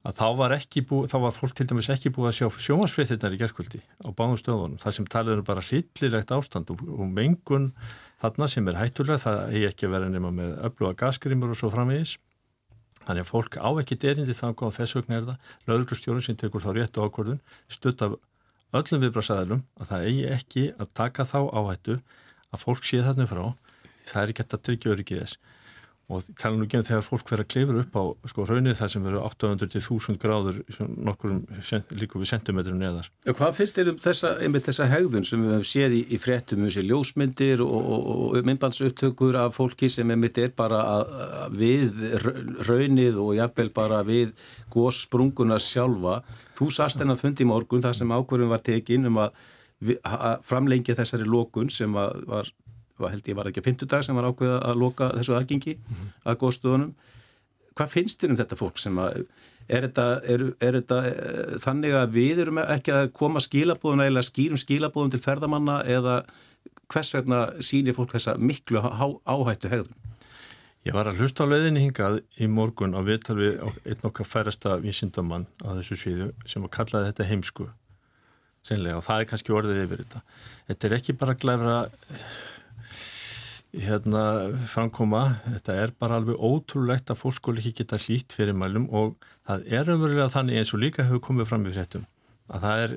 að þá var, bú, þá var fólk til dæmis ekki búið að sjá sjómasfréttinnar í gerðkvöldi á báðum stöðunum. Það sem talið er bara hryllilegt ástand og, og mengun þarna sem er hættulega, það eigi ekki vera nema með öfluga gasgrimur og svo framvegis. Þannig að fólk á ekki derindi þannig að þess vegna er það. Lauruglustjórun sem tekur þá réttu ákvörðun stutt af öllum viðbrásæðalum að það eigi ekki að taka þá áhættu að fólk sé þarna frá. Það er ekki að tryggja öryggið þess og tala nú ekki um þegar fólk verður að klefur upp á sko raunir þar sem verður 800-1000 gráður nokkur líka við sentimetrum neðar. Hvað finnst þér um þessa, þessa hegðun sem við hefum séð í, í fréttum um þessi ljósmyndir og, og, og myndbansuptökur af fólki sem er bara að, að við raunið og jafnvel bara við góðsprunguna sjálfa. Þú sast hennar fundi í morgun þar sem ákverðum var tekinn um að, að framlengja þessari lókun sem var held ég var ekki að 50 dag sem var ákveða að loka þessu aðgengi mm -hmm. að góðstofunum hvað finnst þér um þetta fólk sem að er þetta, er, er þetta e, þannig að við erum ekki að koma skilabóðuna eða skýrum skilabóðum til ferðamanna eða hvers vegna sýnir fólk þessa miklu áhættu hegðum? Ég var að hlusta á leiðinni hingað í morgun á viðtal við einn okkar færasta vísindamann á þessu sviðu sem að kallaði þetta heimsku senlega og það er kannski orðið yfir þetta. Þetta er ekki bara glæfra hérna framkoma, þetta er bara alveg ótrúlegt að fólk skul ekki geta hlýtt fyrir mælum og það er umverulega þannig eins og líka hefur komið fram í fréttum að það er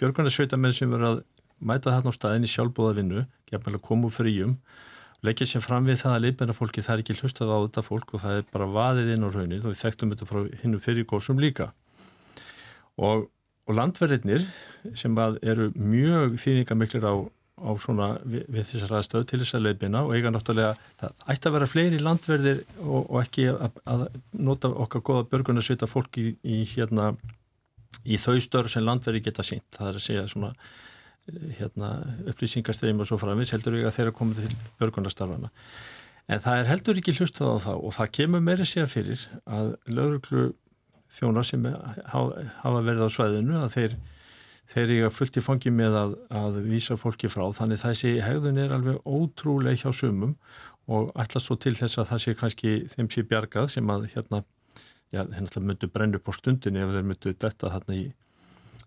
björgunarsveitamenn sem verður að mæta þarna á staðin í sjálfbóða vinnu, gefnilega komu fríum leggja sér fram við það að leifbæra fólki það er ekki hlustað á þetta fólk og það er bara vaðið inn á raunin og við þekktum þetta frá hinnum fyrir góðsum líka. Og, og landverðirnir sem eru mjög þýðingamiklir á á svona við, við þessar aðstöð til þess að leipina og eiga náttúrulega, það ætti að vera fleiri landverðir og, og ekki að, að nota okkar goða börgunarsvita fólki í, í hérna í þau störf sem landverði geta sínt það er að segja svona hérna, upplýsingarstreym og svo framins heldur við að þeirra komið til börgunarstarfana en það er heldur ekki hlustað á það og það kemur meiri sér fyrir að lauruglu þjóna sem hafa verið á svæðinu að þeir, þeir eru fullt í fangi með að, að vísa fólki frá. Þannig þessi hegðun er alveg ótrúlega hjá sumum og ætla svo til þess að það sé kannski þeim sé bjargað sem að hérna, já, þeir myndu brenna upp á stundinni ef þeir myndu detta þarna í,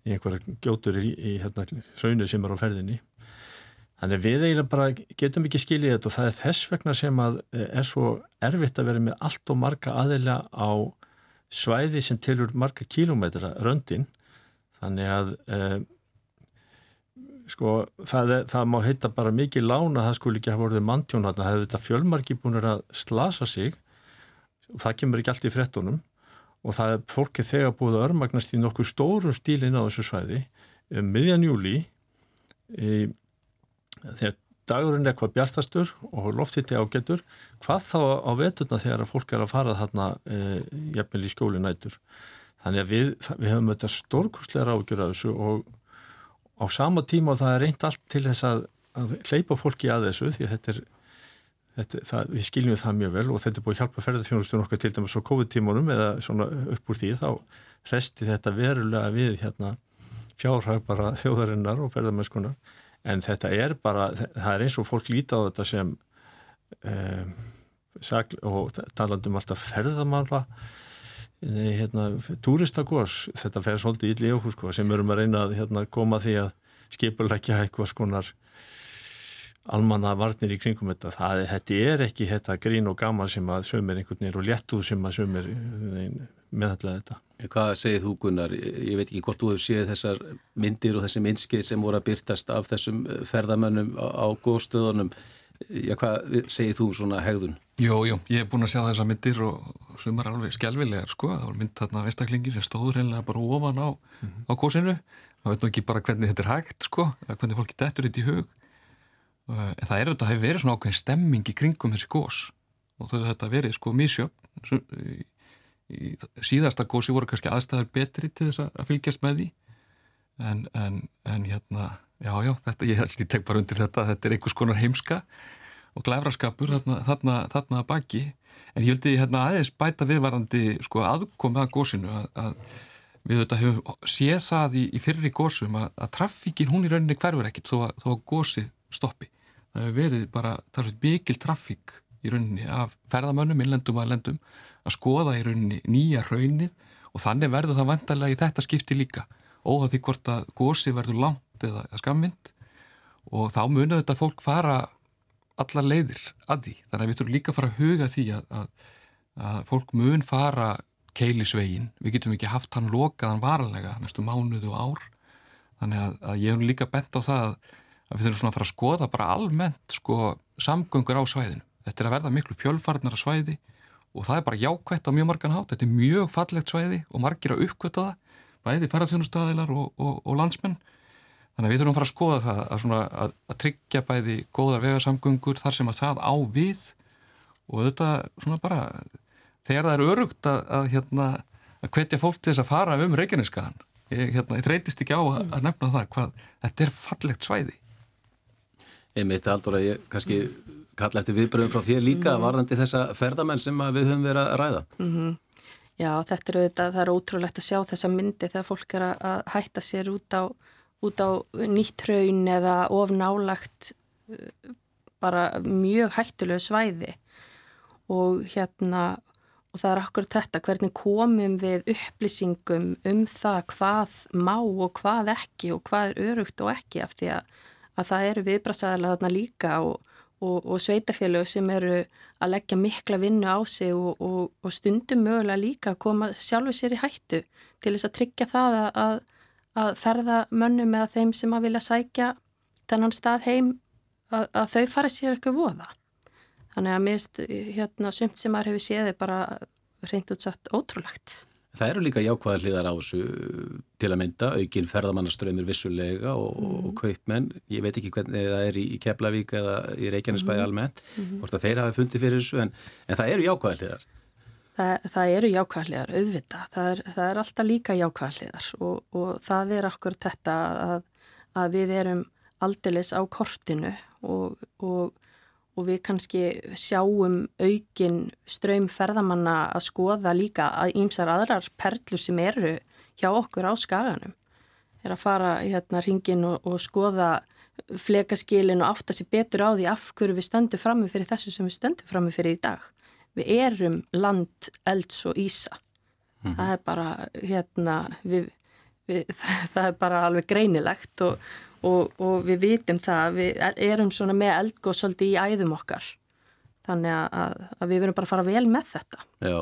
í einhverja gjótur í, í hérna, hraunu sem er á ferðinni. Þannig við eiginlega bara getum ekki skiljið þetta og það er þess vegna sem að eh, er svo erfitt að vera með allt og marga aðeila á svæði sem tilur marga kílómetra röndin. Þannig að eh, sko það, er, það má heita bara mikið lána að það skul ekki hafa voruð manntjón að það hefur þetta fjölmarki búin að slasa sig. Og það kemur ekki allt í frettunum og það er fólkið þegar búið að örmagnast í nokkuð stórum stílinn á þessu svæði um miðjan júli í þegar dagurinn er eitthvað bjartastur og lofthitti ágetur, hvað þá á veturna þegar að fólk er að fara þarna e, jafnvel í skjóli nætur. Þannig að við, við höfum þetta stórkurslega ágjur af þessu og á sama tíma og það er reynd allt til þess að, að hleypa fólki að þessu því þetta er, þetta, það, við skiljum það mjög vel og þetta er búið að hjálpa ferðarþjónustunum okkar til dæmis á COVID-tímunum eða svona upp úr því þá resti þetta verulega við hérna fjárhag bara þjóðarinnar og ferðarmennskunar en þetta er bara, það er eins og fólk líti á þetta sem um, og talandum alltaf ferðamanla hérna, túristagós, þetta fer svolítið í okkur sko, sem erum að reyna að hérna, koma því að skipulegja eitthvað skonar almanna varnir í kringum þetta það, þetta er ekki þetta grín og gaman sem að sömur einhvern veginn og léttuð sem að sömur meðallega þetta Hvað segir þú Gunnar? Ég veit ekki hvort þú hefur séð þessar myndir og þessi myndskið sem voru að byrtast af þessum eh, ferðamönnum á góðstöðunum. Já, hvað segir þú um svona hegðun? Jú, jú, ég hef búin að sjá þessar myndir og sumar alveg skjálfilegar, sko. Það var mynd þarna vestaklingir sem stóður reynilega bara ofan á, mm -hmm. á góðsinu. Það veit nú ekki bara hvernig þetta er hægt, sko, hvernig fólki dettur þetta í hug. Eh, en það er þetta, það hefur verið svona ákveðin stemming í kringum þessi gós og þau þetta verið, sko, mísjöfn í síðasta gósi voru kannski aðstæðar betri til þess að fylgjast með því. En, en, en hérna já, já, þetta, ég held ég tek bara undir þetta þetta er einhvers konar heimska og glæfraskapur þarna, þarna, þarna að baki. En ég held ég hérna aðeins bæta viðvarandi sko aðkomið að gósinu að, að við þetta hefum séð það í, í fyrri gósum að, að traffíkin hún í rauninni hverfur ekkit þó að, að gósi stoppi verið bara, mikil traffík í rauninni af ferðamönnum, innlendum að lendum að skoða í rauninni nýja raunnið og þannig verður það vantarlega í þetta skipti líka óhað því hvort að gósi verður langt eða skamvind og þá munið þetta fólk fara allar leiðir að því. Þannig að við þurfum líka að fara að huga því að, að, að fólk mun fara keilisvegin, við getum ekki haft hann lokaðan varlega næstu mánuðu og ár. Þannig að, að ég hef líka bent á það að við þurfum svona að fara að skoða bara almennt sko samgöngur á svæðinu. Þetta er að verða miklu fjölfarnara svæði og það er bara jákvætt á mjög margan hát þetta er mjög fallegt svæði og margir að uppkvöta það bæði ferðarþjónustadilar og, og, og landsmenn. Þannig að við þurfum að fara að skoða það að, að, að tryggja bæði góðar vegarsamgöngur þar sem að það á við og þetta svona bara þegar það er örugt að, að hérna, hvetja fólk til þess að fara um Reykjaneskaðan ég, hérna, þreytist ekki á að nefna það hvað þetta er fallegt svæði Einmitt aldrei, ég kannski kalla eftir viðbröðum frá þér líka mm. varðandi þessa ferðamenn sem við höfum verið að ræða. Mm -hmm. Já, þetta er auðvitað, það er ótrúlegt að sjá þessa myndi þegar fólk er að hætta sér út á, út á nýtt raun eða ofnálagt uh, bara mjög hættulegu svæði og hérna og það er akkur þetta, hvernig komum við upplýsingum um það hvað má og hvað ekki og hvað er örugt og ekki af því að, að það eru viðbrasaðilega þarna líka og og, og sveitafélög sem eru að leggja mikla vinnu á sig og, og, stundum mögulega líka að koma sjálfur sér í hættu til þess að tryggja það að, að ferða mönnum eða þeim sem að vilja sækja þennan stað heim að, að þau fara sér eitthvað voða. Þannig að mist hérna sumt sem maður hefur séð er bara reynd útsatt ótrúlegt. Það eru líka jákvæðar hliðar á þessu til að mynda, aukin ferðamannaströymir vissulega og, mm. og kaupmenn, ég veit ekki hvernig það er í, í Keflavík eða í Reykjanesbæði mm. almennt, mm -hmm. hvort að þeir hafi fundið fyrir þessu, en, en það eru jákvæðar hliðar. Það, það eru jákvæðar hliðar, auðvitað, það er, það er alltaf líka jákvæðar hliðar og, og það er okkur þetta að, að við erum aldilis á kortinu og, og og við kannski sjáum aukin ströym ferðamanna að skoða líka að ímsar aðrar perlur sem eru hjá okkur á skaganum er að fara hérna ringin og, og skoða flekaskilin og átta sér betur á því af hverju við stöndum frammi fyrir þessu sem við stöndum frammi fyrir í dag. Við erum land, elds og ísa. Mm -hmm. Það er bara, hérna, við, við, það er bara alveg greinilegt og, og, og við vitum það, við erum svona með eldgóð svolítið í æðum okkar. Þannig að, að við verum bara að fara vel með þetta. Já,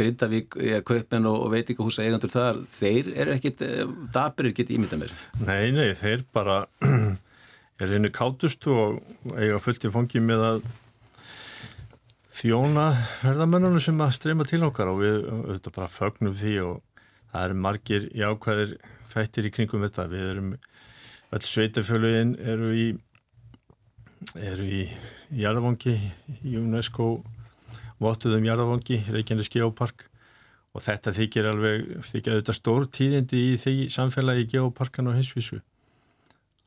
Grindavík, Kaupin og veitingahúsa eigandur þar, þeir eru ekkit, dabirir ekkit ímynda mér. Nei, nei, þeir bara er einu kátust og eiga fullt í fongi með að þjóna verðamennunum sem að streyma til okkar og við auðvitað bara fögnum því og það eru margir jákvæðir þættir í kringum þetta. Við erum, öll sveitafjöluðin eru í eru í Jarðavangi í UNESCO vottuðum Jarðavangi, Reykjanes Geopark. Og þetta þykir alveg þykir auðvitað stór tíðindi í því samfélagi Geoparkan og hinsvísu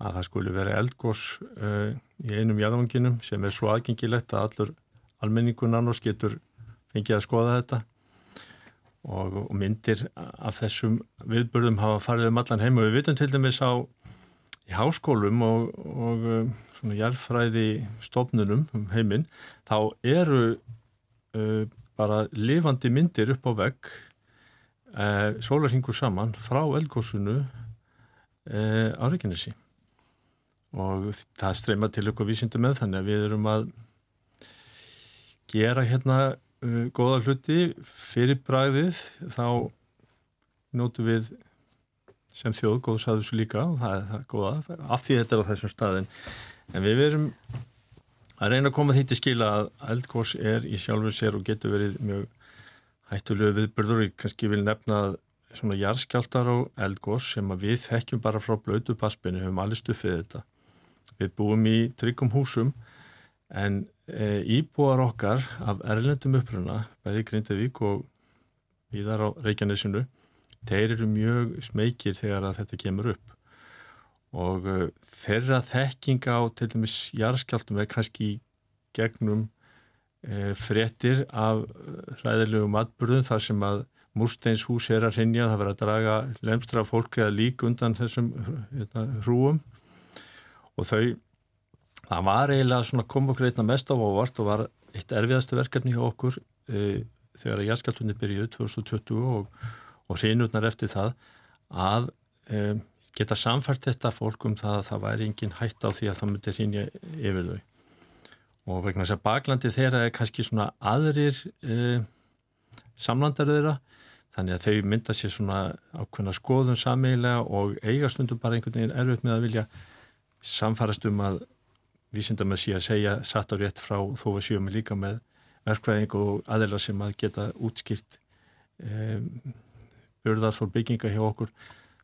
að það skuli vera eldgós uh, í einum Jarðavanginum sem er svo aðgengilegt að allur almenningun annars getur fengið að skoða þetta. Og, og myndir af þessum viðbörðum hafa farið um allan heim og við vitum til dæmis á í háskólum og, og svona jærfræði stofnunum um heiminn þá eru uh, bara lifandi myndir upp á vegg uh, sólarhingur saman frá eldgóðsunu uh, á Reykjanesi. Og það streyma til ykkur vísindu með þannig að við erum að gera hérna góða hluti fyrir bræðið þá nótu við sem þjóð góðs að þessu líka og það er það góða af því þetta er á þessum staðin en við verum að reyna að koma því til skila að eldgós er í sjálfur sér og getur verið mjög hættulegu viðbörður og kannski vil nefna svona jarðskjáltar á eldgós sem að við þekkjum bara frá blötu paspinu, höfum allir stuffið þetta. Við búum í tryggum húsum en e, íbúar okkar af erlendum uppruna bæði Grindavík og íðar á Reykjanesinu þeir eru mjög smekir þegar að þetta kemur upp. Og uh, þeirra þekking á til dæmis jarðskjaldum er kannski gegnum uh, frettir af ræðilegum atbyrðum þar sem að múrsteins hús er að rinja, það verður að draga lemstra fólki að lík undan þessum hérna, hrúum og þau, það var eiginlega svona kom okkur einna mest á ávart og var eitt erfiðastu verkefni hjá okkur uh, þegar að jarðskjaldunni byrjuð 2020 og, og hrinutnar eftir það að um, geta samfært þetta fólk um það að það væri engin hætt á því að það myndi hrinja yfir þau. Og vegna þess að baklandi þeirra er kannski svona aðrir e, samlandar þeirra, þannig að þau mynda sér svona ákveðna skoðun sameigilega og eiga stundum bara einhvern veginn erfitt með að vilja samfærast um að vísindar með síðan að segja satt á rétt frá þó að sjöum líka með verkvæðing og aðeila sem að geta útskýrt e, börðarþór bygginga hjá okkur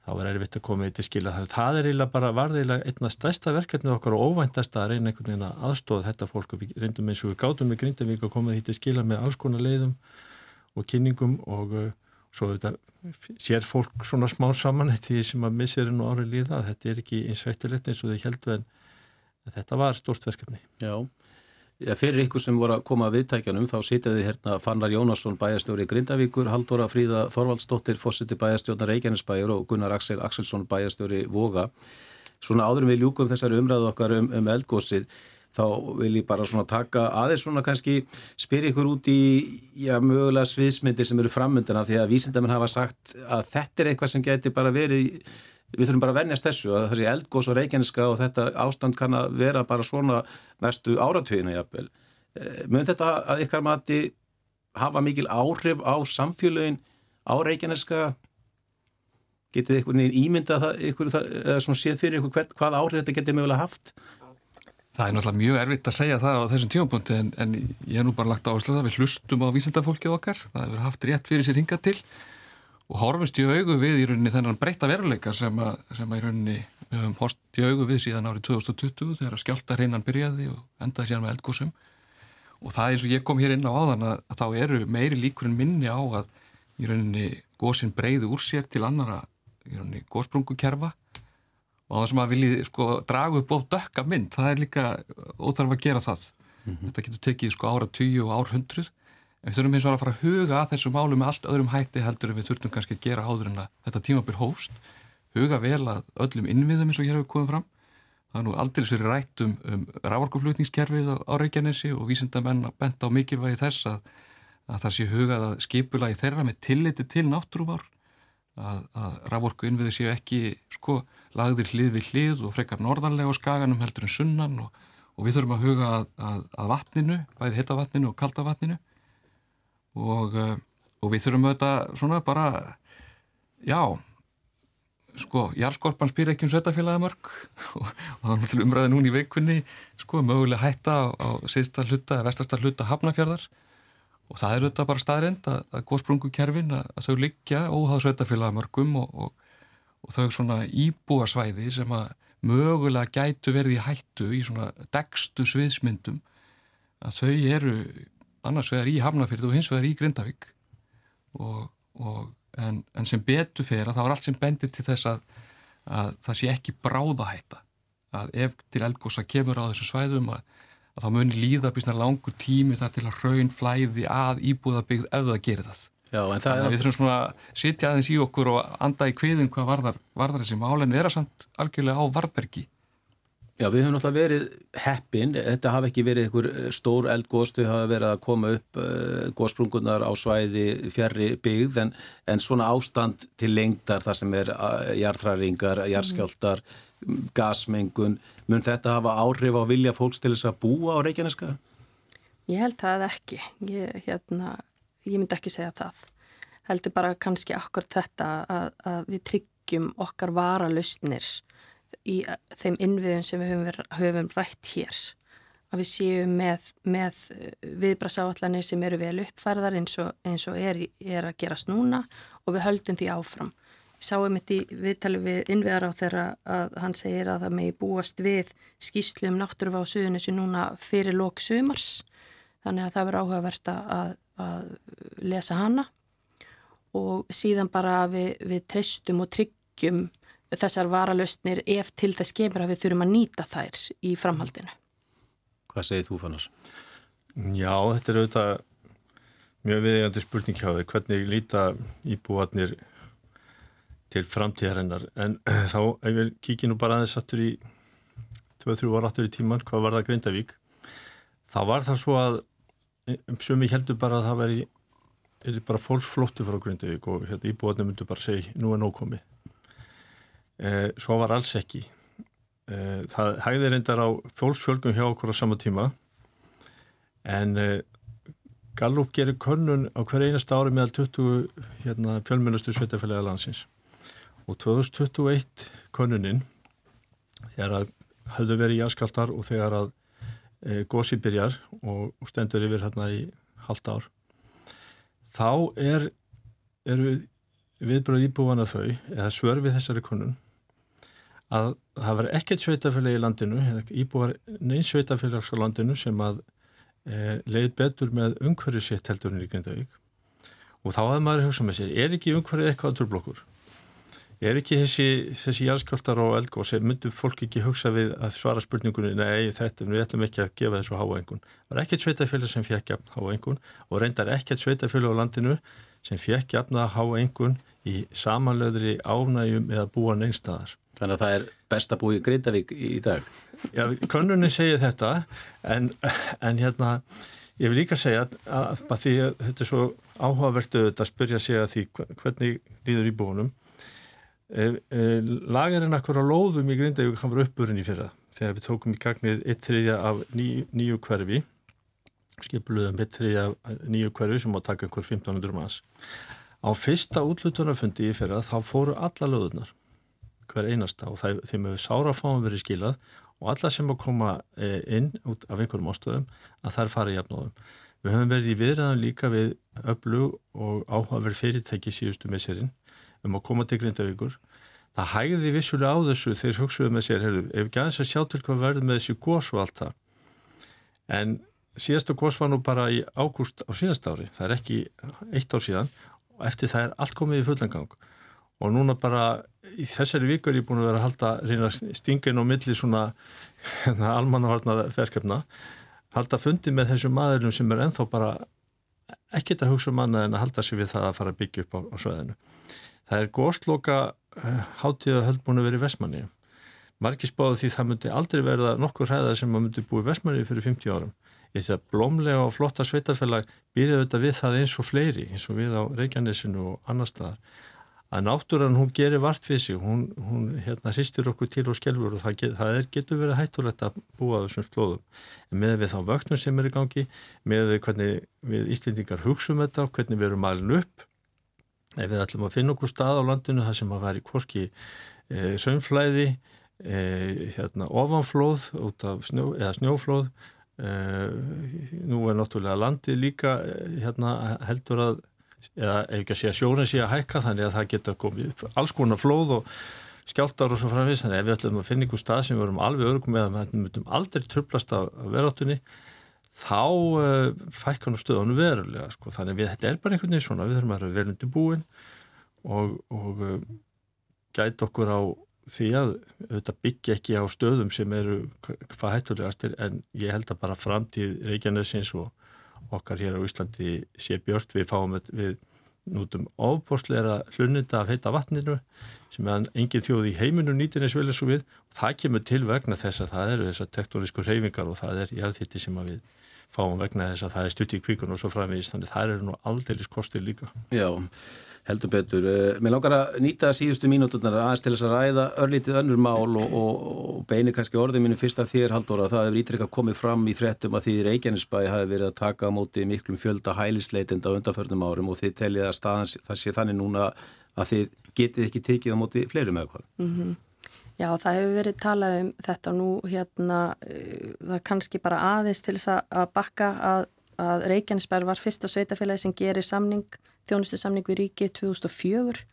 þá er erfitt að koma í til skila. Það er eiginlega bara varðilega einna stærsta verkefnið okkar og óvæntasta að reyna einhvern veginn að aðstóða þetta fólk og við reyndum eins og við gátum með Grindavík að koma því til skila með alls konar leiðum og kynningum og uh, svo þetta sér fólk svona smá saman því sem að missirinn og árið líða þetta er ekki eins veitilegt eins og þau heldur en þetta var stort verkefni. Já. Fyrir ykkur sem voru að koma að viðtækjanum þá sitjaði hérna Fannar Jónasson bæjastjóri Grindavíkur, Haldóra Fríða Þorvaldsdóttir, Fossiti bæjastjórnar Reykjanesbæjur og Gunnar Axel Axelsson bæjastjóri Voga. Svona áðurum við ljúkum þessari umræðu okkar um, um eldgósið þá vil ég bara svona taka aðeins svona kannski spyrja ykkur út í já, mögulega sviðsmyndir sem eru frammyndina því að vísindamenn hafa sagt að þetta er eitthvað sem geti bara verið við þurfum bara að vennjast þessu að þessi eldgós og reykjaniska og þetta ástand kann að vera bara svona næstu áratöginu jafnvel. Eh, Mön þetta að ykkar mati hafa mikil áhrif á samfélögin á reykjaniska getið ykkur nýjum ímyndað eða svona séð fyrir ykkur hvað, hvað áhrif þetta getið mögulega haft? Það er náttúrulega mjög erfitt að segja það á þessum tímapunkti en, en ég hef nú bara lagt áherslu það við hlustum á vísindafólkið okkar það hefur haft rétt fyrir sér hingað til og horfumst í augu við í rauninni þennan breyta veruleika sem að, sem að í rauninni við höfum horfst í augu við síðan árið 2020 þegar skjálta hreinan byrjaði og endaði síðan með eldgósum og það eins og ég kom hér inn á áðan að, að þá eru meiri líkur en minni á að í rauninni gósin breyði úr sér til annara í rauninni gósprungukerfa og það sem að vilji sko dragu upp of dökka mynd, það er líka óþarf að gera það. Mm -hmm. Þetta getur tekið sko ára tíu og árhundruð en við þurfum eins og að fara að huga að þessu málu með allt öðrum hætti heldur en við þurfum kannski að gera áður en að þetta tímabyr hófst. Huga vel að öllum innviðum eins og hér hefur komið fram. Það er nú aldrei sér rætt um, um rávorkuflutningskerfið á, Reykjanesi og vísindamenn bent á mikilvægi þess að, að það sé hugað að skipula í þeirra með tilliti til náttúruvár að, að rávorku innviði séu ekki sko lagðir hlið við hlið og frekar norðanlega á skaganum heldur en sunnan og, og við þurfum að huga að, að vatninu, bæði hittavatninu og kaldavatninu og, eh, og við þurfum auðvitað svona bara já sko, Jarlskorpan spyr ekki um sveitafélagamörk og, og það er náttúrulega umræði núni í veikunni sko, mögulega hætta á, á síðsta hluta, vestasta hluta hafnafjörðar og það er auðvitað bara staðrind að, að góðsprungukerfin að, að þau liggja óháð sveitafélagamörkum og, og þau svona íbúasvæði sem að mögulega gætu verið í hættu í svona degstu sviðsmyndum að þau eru annars vegar í hafnafjörðu og hins vegar í Grindavík. Og, og en, en sem betur fyrir að það var allt sem bendir til þess að, að það sé ekki bráðahætta. Að ef til eldgósa kemur á þessu svæðum að, að þá muni líða bísna langur tími það til að raun flæði að íbúðabigð ef það gerir það. Já, en það er... Við þurfum svona að sitja aðeins í okkur og anda í kviðin hvað varðar, varðar þessi mál en vera samt algjörlega á varbergi Já, við höfum náttúrulega verið heppin, þetta hafi ekki verið einhver eh, stór eldgóðs, þau hafa verið að koma upp eh, góðsprungunar á svæði fjærri byggð, en, en svona ástand til lengdar þar sem er uh, jarðræringar, jarðskjáltar, mm. gasmengun, mun þetta hafa áhrif á vilja fólks til þess að búa á Reykjaneska? Ég held það ekki, ég, hérna, ég myndi ekki segja það, heldur bara kannski akkur þetta að, að við tryggjum okkar varalustnir í þeim innviðum sem við höfum, höfum rætt hér. Að við séum með, með uh, viðbrasáallanir sem eru vel uppfærðar eins og, eins og er, er að gerast núna og við höldum því áfram. Ég sáum þetta í viðtali við innviðar á þeirra að hann segir að það megi búast við skýslu um náttúrufa á suðunissu núna fyrir lók sumars. Þannig að það verður áhugavert að, að lesa hana. Og síðan bara við, við treystum og tryggjum þessar varalöstnir ef til þess kemur að við þurfum að nýta þær í framhaldinu. Hvað segir þú Fannars? Já, þetta er auðvitað mjög viðegandi spurning hjá þig hvernig líta íbúatnir til framtíðarinnar en þá, ef við kíkjum nú bara aðeins aftur í 2-3 ára aftur í tíman, hvað var það Grindavík þá var það svo að sem ég heldur bara að það veri bara fólksflóttu frá Grindavík og hérna, íbúatnir myndu bara segja nú er nókomið Eh, svo var alls ekki. Eh, það hægði reyndar á fólksfjölgum hjá okkur á sama tíma en eh, Gallup gerir könnun á hver einast ári meðal 20 hérna, fjölmjölustu sveitafélagi landsins og 2021 könnuninn þegar að hafðu verið í aðskaltar og þegar að e, gósi byrjar og, og stendur yfir hérna í halda ár þá er, eru viðbröð íbúan að þau eða svör við þessari könnun að það var ekkert sveitafélagi í landinu, íbúar neins sveitafélags á landinu sem að e, leið betur með umhverju sitt heldurinn í Grindavík og þá að maður hugsa með sér, er ekki umhverju eitthvað aðturblokkur? Er ekki þessi, þessi jæðskjöldar og eldgóð sem myndur fólk ekki hugsa við að svara spurningunni nei þetta, við ætlum ekki að gefa þessu háa engun. Það var ekkert sveitafélag sem fekk jafn háa engun og reyndar ekkert sveitafélag á landinu sem fekk jafn að háa engun í samanlöðri ánægjum eða búan einstæðar. Þannig að það er best að búi í Grindavík í dag. Já, konunni segir þetta en, en hérna ég vil líka segja að, að, að því að þetta er svo áhugavertu að spyrja sig að því hvernig líður í búinum. E, e, lagarinn akkur á lóðum í Grindavík hann var uppburinn í fyrra þegar við tókum í gagnið eitt þriðja af ný, nýju hverfi skipluðum eitt þriðja af nýju hverfi sem á að taka einhver 1500 maður. Á fyrsta útlutunarfundi í fyrra þá fóru alla löðunar hver einasta og það, þeim hefur sárafáum verið skilað og alla sem að koma e, inn út af einhverjum ástöðum að það er farið jafnóðum. Við höfum verið í viðræðan líka við öllu og áhugaverð fyrirtæki síðustu með sérinn um að koma til Grindavíkur. Það hægði vissulega á þessu þegar hugsuðu með sér, heyrðu, ef ekki aðeins að sjá til hvað verður með þessi gós og allt það. En síðastu gós var nú bara í ágúst á síðast ári, það er ekki eitt ár síðan og eftir það er allt komið í fullangang og núna bara í þessari vikur er ég búin að vera að halda reyna stingin og milli svona hérna, almannavarna verkefna halda fundi með þessum maðurum sem er enþá bara ekkert að hugsa um annað en að halda sig við það að fara að byggja upp á, á sveðinu. Það er góðsloka uh, hátíða höldbúinu verið Vestmanni. Marki spáði því það myndi aldrei verða nokkur hræða sem að myndi búið Vestmanni fyrir 50 árum. Í að blómlega og flotta sveitafélag býrið þetta við það eins og fleiri, eins og við á Reykjanesinu og annar staðar að náttúran hún gerir vart við sig, hún, hún hérna hristir okkur til og skjálfur og það, það er, getur verið hættulegt að búa þessum slóðum. En með við þá vögnum sem er í gangi, með við hvernig við Íslendingar hugsaum þetta, hvernig við erum alin upp, ef við ætlum að finna okkur stað á landinu það sem að væri hvorki e, raunflæði, e, hérna ofanflóð snjó, eða snjóflóð, e, nú er náttúrulega landið líka hérna heldur að eða ef ekki að sé að sjórin sé að hækka þannig að það geta komið alls konar flóð og skjáltar og svo framvís þannig að ef við ætlum að finna einhver stað sem við verum alveg örgum með að við myndum aldrei trublast af veráttunni þá uh, fækkan og stöðunum verulega sko. þannig að við, þetta er bara einhvern veginn svona við þurfum að vera velundi búin og, og uh, gæti okkur á því að þetta byggja ekki á stöðum sem eru hvað hættulegastir en ég held að bara framtíð Reykjanesins og okkar hér á Íslandi sé björnt við fáum við nútum ofbóstleira hlunninda af heita vatninu sem meðan engin þjóð í heiminu nýtir eins vel eins og við. Og það kemur til vegna þess að það eru þessar tektonísku reyfingar og það er jarðhitti sem við fáum vegna þess að það er stutt í kvíkun og svo framvegist þannig það eru nú aldeilis kostir líka. Já heldur betur. Eh, Mér langar að nýta síðustu mínúturnar aðeins til þess að ræða örlítið önnur mál og, og, og beini kannski orðið mínu fyrst af þér haldur að það hefur ítrekka komið fram í frettum að því Reykjanesbæði hafi verið að taka á móti miklum fjölda hælisleitenda undanförnum árum og þið teljið að staðans það sé þannig núna að þið getið ekki tekið á móti fleirum eða hvað. Mm -hmm. Já, það hefur verið talað um þetta nú hérna, uh, það kannski bara aðeins til þess að bakka að, að Reykjanesbær var fyrsta sveitafélagi sem gerir samning þjónustu samning við ríkið 2004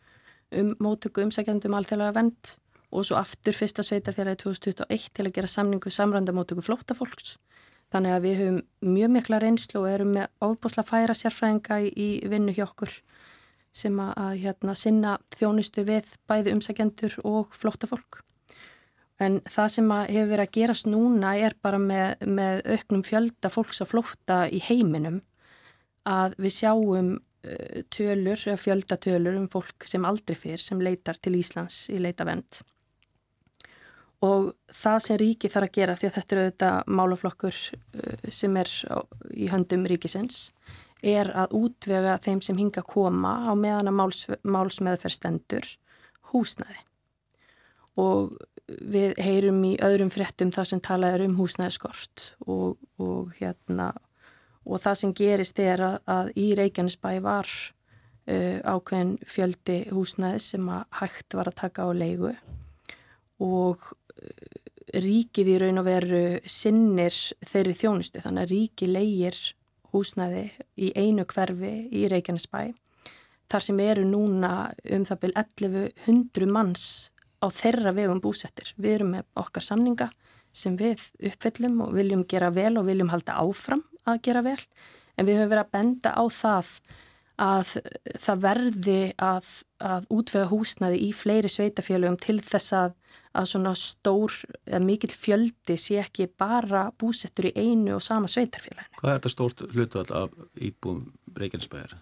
um mótöku umsækjandum alþjóðlega vend og svo aftur fyrsta sveitarfélagi 2021 til að gera samningu samrandamótöku flóttafólks. Þannig að við höfum mjög mikla reynslu og erum með óbúsla færa sérfræðinga í, vinnu hjá okkur sem að, hérna, sinna þjónustu við bæði umsækjandur og flóttafólk. En það sem hefur verið að gerast núna er bara með, með auknum fjölda fólks að flótta í heiminum að við sjáum tölur, fjöldatölur um fólk sem aldrei fyrr sem leitar til Íslands í leitavend og það sem ríki þarf að gera því að þetta eru auðvitað málaflokkur eh, sem er í höndum ríkisins er að útvega þeim sem hinga að koma á meðan að máls, málsmeðferstendur húsnæði. Og við heyrum í öðrum fréttum það sem talaður um húsnæðiskort og, og hérna og það sem gerist er að, að í Reykjanesbæ var uh, ákveðin fjöldi húsnæðis sem að hægt var að taka á leigu og uh, ríkið í raun og veru sinnir þeirri þjónustu þannig að ríki leigir húsnæði í einu hverfi í Reykjanesbæ þar sem eru núna um það byrj 1100 manns á þeirra vegum búsettir. Við erum með okkar samninga sem við uppfyllum og viljum gera vel og viljum halda áfram að gera vel en við höfum verið að benda á það að það verði að, að útvega húsnaði í fleiri sveitafélögum til þess að, að svona stór eða mikill fjöldi sé ekki bara búsettur í einu og sama sveitarfélaginu. Hvað er þetta stórt hlutvall af íbúum Reykjanesbæðar?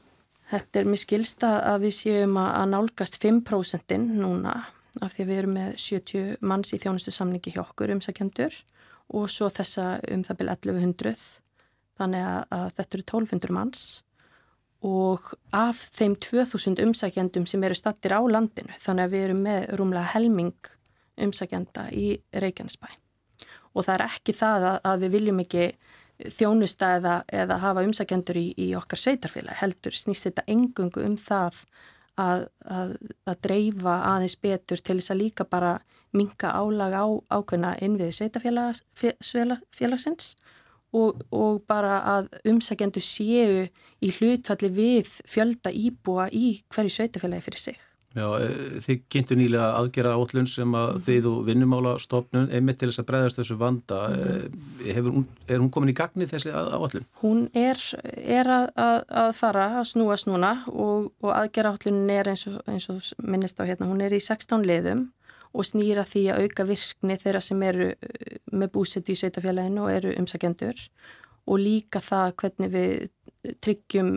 Þetta er mér skilsta að við séum að nálgast 5% núna af því að við erum með 70 manns í þjónustu samningi hjá okkur umsækjandur og svo þessa um það byrja 1100 þannig að, að þetta eru 1200 manns og af þeim 2000 umsækjandum sem eru stattir á landinu þannig að við erum með rúmlega helming umsækjanda í Reykjanesbæ. Og það er ekki það að, að við viljum ekki þjónusta eða, eða hafa umsækjandur í, í okkar sveitarfélag heldur snýst þetta engungu um það að, að, að dreifa aðeins betur til þess að líka bara minka álag á ákveðna innviði sveitafélagsins og, og bara að umsækjendu séu í hlutfalli við fjölda íbúa í hverju sveitafélagi fyrir sig. Já, e, þið kynntu nýlega aðgera átlun sem að mm. þið og vinnumála stofnun einmitt til þess að breyðast þessu vanda. Mm. Hefur, er hún komin í gagni þessi átlun? Hún er, er að, að, að fara að snúast núna og, og aðgera átlunin er eins og, eins og minnist á hérna, hún er í 16 liðum og snýra því að auka virkni þeirra sem eru uh, með búsett í sveitafélaginu og eru umsækjendur og líka það hvernig við tryggjum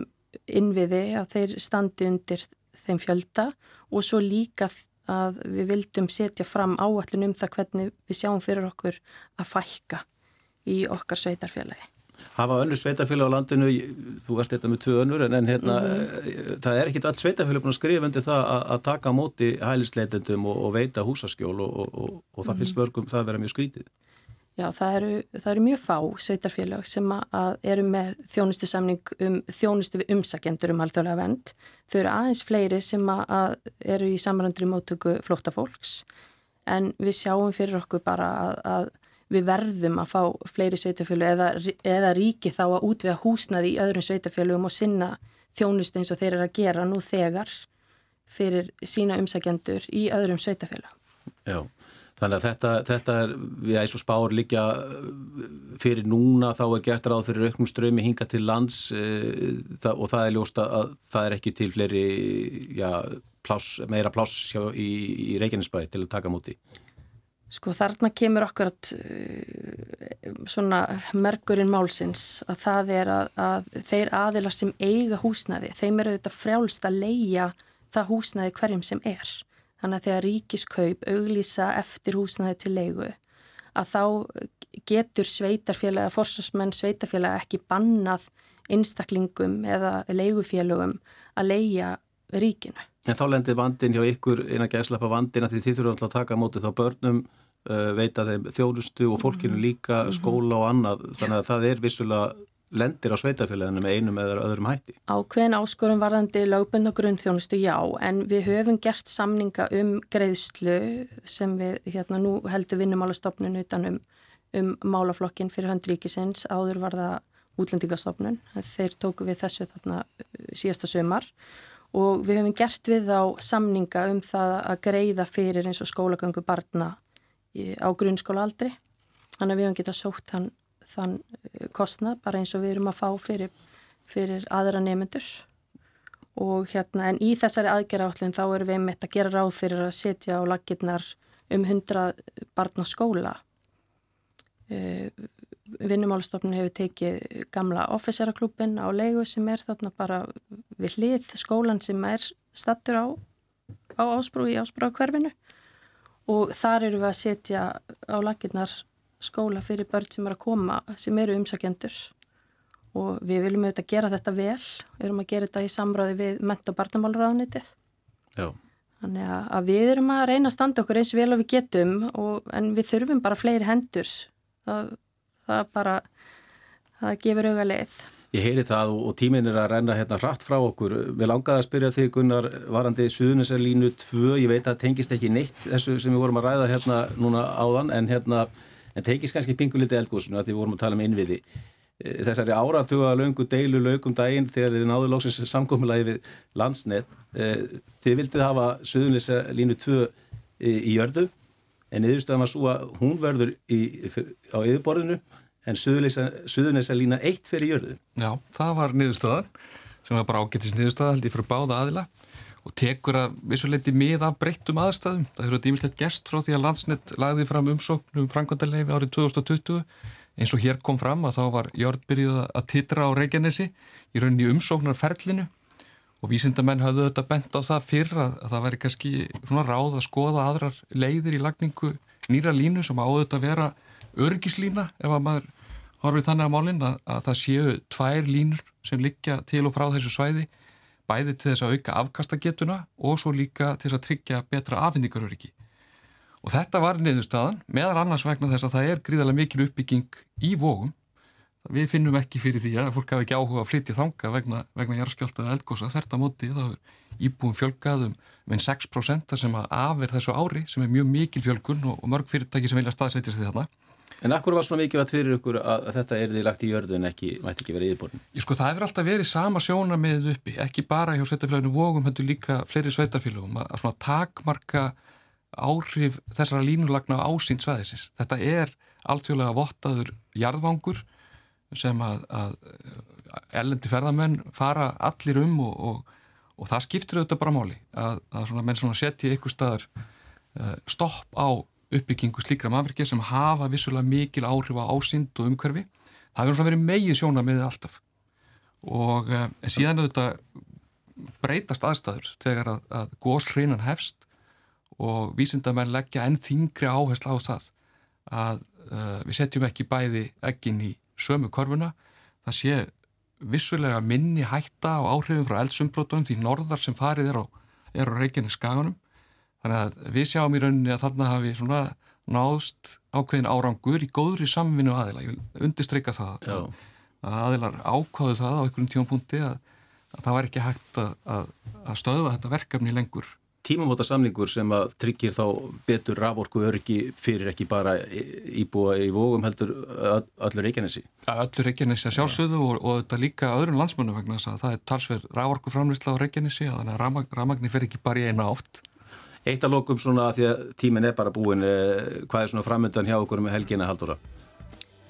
innviði að þeir standi undir þeim fjölda og svo líka að við vildum setja fram áallin um það hvernig við sjáum fyrir okkur að fækka í okkar sveitarfélagi. Hafa önnu sveitafélag á landinu, þú varst þetta með tvö önnur en, en hérna, mm -hmm. það er ekkit allt sveitafélag búin að skrifa undir það að, taka móti hælisleitendum og, og veita húsaskjól og, og, og það finnst mörgum það að vera mjög skrítið. Já, það eru, það eru mjög fá sveitarfélag sem að eru með þjónustu samning um þjónustu við umsakjendur um alþjóðlega vend. Þau eru aðeins fleiri sem að eru í samrandri móttöku flóttafólks en við sjáum fyrir okkur bara að, að við verðum að fá fleiri sveitarfélag eða, eða ríki þá að útvega húsnaði í öðrum sveitarfélagum og sinna þjónustu eins og þeir eru að gera nú þegar fyrir sína umsakjendur í öðrum sveitarfélag. Já. Þannig að þetta, þetta er, við og spár líka fyrir núna þá er gert ráð fyrir auknum strömi hinga til lands e, og það er ljósta að það er ekki til fleiri, já, pláss, meira pláss í, í Reykjanesbæði til að taka múti. Sko þarna kemur okkur að svona merkurinn málsins að það er að, að þeir aðila sem eiga húsnaði, þeim eru auðvitað frjálst að leia það húsnaði hverjum sem er. Þannig að þegar ríkiskaup auglýsa eftir húsnaði til leigu að þá getur sveitarfélaga, forsvarsmenn sveitarfélaga ekki bannað einstaklingum eða leigufélögum að leia ríkinu. En þá lendir vandin hjá ykkur eina gæslappa vandin að því þið þurfum alltaf að taka á móti þá börnum, veita þeim þjónustu og fólkinu mhm. líka, skóla og annað. Þannig að það er vissulega lendir á sveitafélaginu með einum eða öðrum hætti? Á hvern áskorum varðandi lögbund og grunnþjónustu já, en við höfum gert samninga um greiðslu sem við hérna nú heldur vinnumálastofnun utan um, um málaflokkin fyrir höndríkisins, áður var það útlendingastofnun, þeir tóku við þessu þarna uh, síðasta sömar og við höfum gert við á samninga um það að greiða fyrir eins og skólagöngu barna á grunnskóla aldri, þannig að við höfum getað sótt hann þann eh, kostnað bara eins og við erum að fá fyrir, fyrir aðra nefnendur og hérna en í þessari aðgerra þá erum við meitt að gera ráð fyrir að setja á lakirnar um 100 barn á skóla. Uh, vinnumálstofnun hefur tekið gamla officeraklubin á leigu sem er þarna bara við hlið skólan sem er stattur á, á ásprú í ásprú á hverfinu og þar eru við að setja á lakirnar skóla fyrir börn sem er að koma sem eru umsakjendur og við viljum auðvitað gera þetta vel. Við erum að gera þetta í samráði við ment- og barnamálraðunitið þannig að við erum að reyna að standa okkur eins vel og við getum og, en við þurfum bara fleiri hendur. Það, það bara það gefur auga leið Ég heyri það og tímin er að renna hérna hratt frá okkur. Við langaði að spyrja þig Gunnar varandi Suðunisalínu 2, ég veit að það tengist ekki neitt þessu sem við vorum að ræða hérna núna áðan en hérna en teikist kannski pinguliti eldgóðsunu að við vorum að tala um innviði. Eh, þessari áratuga löngu deilu lögum daginn þegar þið náðu lóksins samkommulagi við landsnett eh, þið vildið hafa Suðunlisa línu 2 í jörðu en yfirstöðum að svo að hún verður í, á yfirborðinu en Suðunlisa lína 1 fyrir jörðu Já, það var niðurstöðan sem var bara ágættis niðurstöða held ég fyrir báða aðila og tekur að vissuleiti mið af breyttum aðstæðum. Það hefur dýmislegt gerst frá því að landsnett lagði fram umsóknum framkvæmdaleifi árið 2020 eins og hér kom fram að þá var Jörg byrjuð að titra á Reykjanesi í rauninni umsóknarferlinu og vísindamenn hafðu þetta bent á það fyrr að það væri kannski svona ráð að skoða aðrar leiðir í lagningu nýra línu sem áður þetta að vera örgislína ef að maður horfið þannig á málinn að, að það séu tvær línur sem liggja til og frá þessu svæði bæði til þess að auka afkastagetuna og svo líka til þess að tryggja betra afhendingaröryggi. Og þetta var niðurstaðan, meðan annars vegna þess að það er gríðarlega mikil uppbygging í vógum. Við finnum ekki fyrir því að fólk hafi ekki áhuga að flytja þanga vegna, vegna jarðskjálta eða eldgósa. Þetta móti það er íbúin fjölgaðum með 6% sem að afir þessu ári sem er mjög mikil fjölgun og, og mörg fyrirtæki sem vilja staðsetjast því þarna. En akkur var svona mikilvægt fyrir ykkur að þetta er því lagt í jörðu en ekki, mætti ekki verið íðborðin? Sko það hefur alltaf verið sama sjóna með uppi, ekki bara hjá sveitafélaginu vógum, hendur líka fleiri sveitafélagum að svona takmarka áhrif þessara línulagna ásýnd svæðisins. Þetta er alltjóðlega vottaður jarðvangur sem að, að ellendi ferðamenn fara allir um og, og, og það skiptir auðvitað bara máli að, að svona, menn svona setja ykkur staðar uh, stopp á uppbyggingu slíkra mannverkir sem hafa vissulega mikil áhrif á ásýnd og umhverfi. það hefur svona verið megið sjóna með alltaf. Og um, síðan auðvitað breytast aðstæður þegar að, að gósreinan hefst og vísindamenn leggja enn þingri áherslu á það að uh, við setjum ekki bæði ekkin í sömu korfuna það sé vissulega minni hætta á áhrifin frá eldsumbrotunum því norðar sem farið er á, á Reykjanes skaganum þannig að við sjáum í rauninni að þarna hafi svona náðst ákveðin árangur í góðri samvinnu aðila, ég vil undistryka það Já. að aðilar ákváðu það á einhverjum tíum punkti að, að það var ekki hægt að, að, að stöðva þetta verkefni lengur tímamóta samlingur sem að tryggir þá betur raforku öryggi fyrir ekki bara íbúa í vógum heldur öllur Reykjanesi? Öllur Reykjanesi að sjálfsögðu og, og þetta líka öðrum landsmönu vegna þess að það er talsverð raforku framlýsla á Reykjanesi þannig að ramag, ramagni fer ekki bara í eina átt. Eitt að lokum svona að því að tímin er bara búin, eh, hvað er svona framöndan hjá okkur með helgina haldura?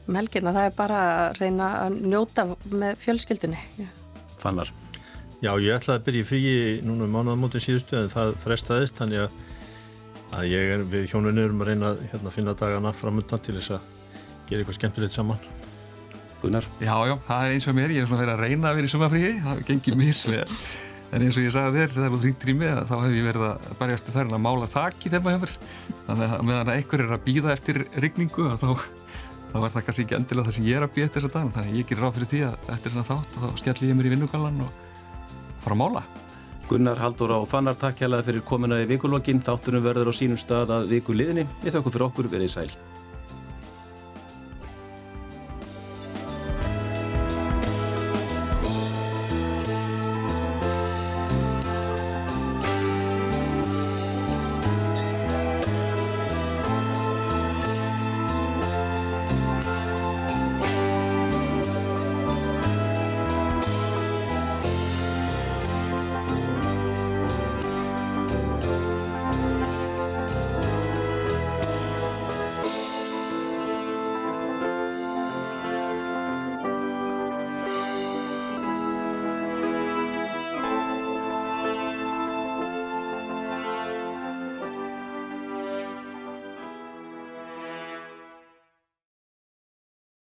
Með helgina það er bara að reyna að njóta með fjölskyldunni. Fannar? Já, ég ætlaði að byrja í fríi núna um mánuðamótin síðustu en það frestaðist þannig að, að ég er við hjónunni um að reyna hérna, að hérna, finna dagana framöndan til þess að gera eitthvað skemmtilegt saman. Gunnar? Já, já, það er eins og mér, ég er svona verið að reyna að vera í sumafríi, það gengir misvel en eins og ég sagði þér, er út ringtir í mig þá hef ég verið að barjast þar en að mála þakki þegar maður hefur, þannig að meðan einhver er að býða eftir rigningu þá þá var það kannski ekki endilega það sem ég er að býja eftir þessa dag þannig að ég gerir ráð fyrir því að eftir þennan þátt þá skelli ég mér í vinnugallan og fara að mála. Gunnar Haldur á Fannar, takk hjálpa fyrir komina í vikulokkin. Þáttunum verður á sínum stað að viku liðni. Við þakkum fyrir okkur, verið sæl.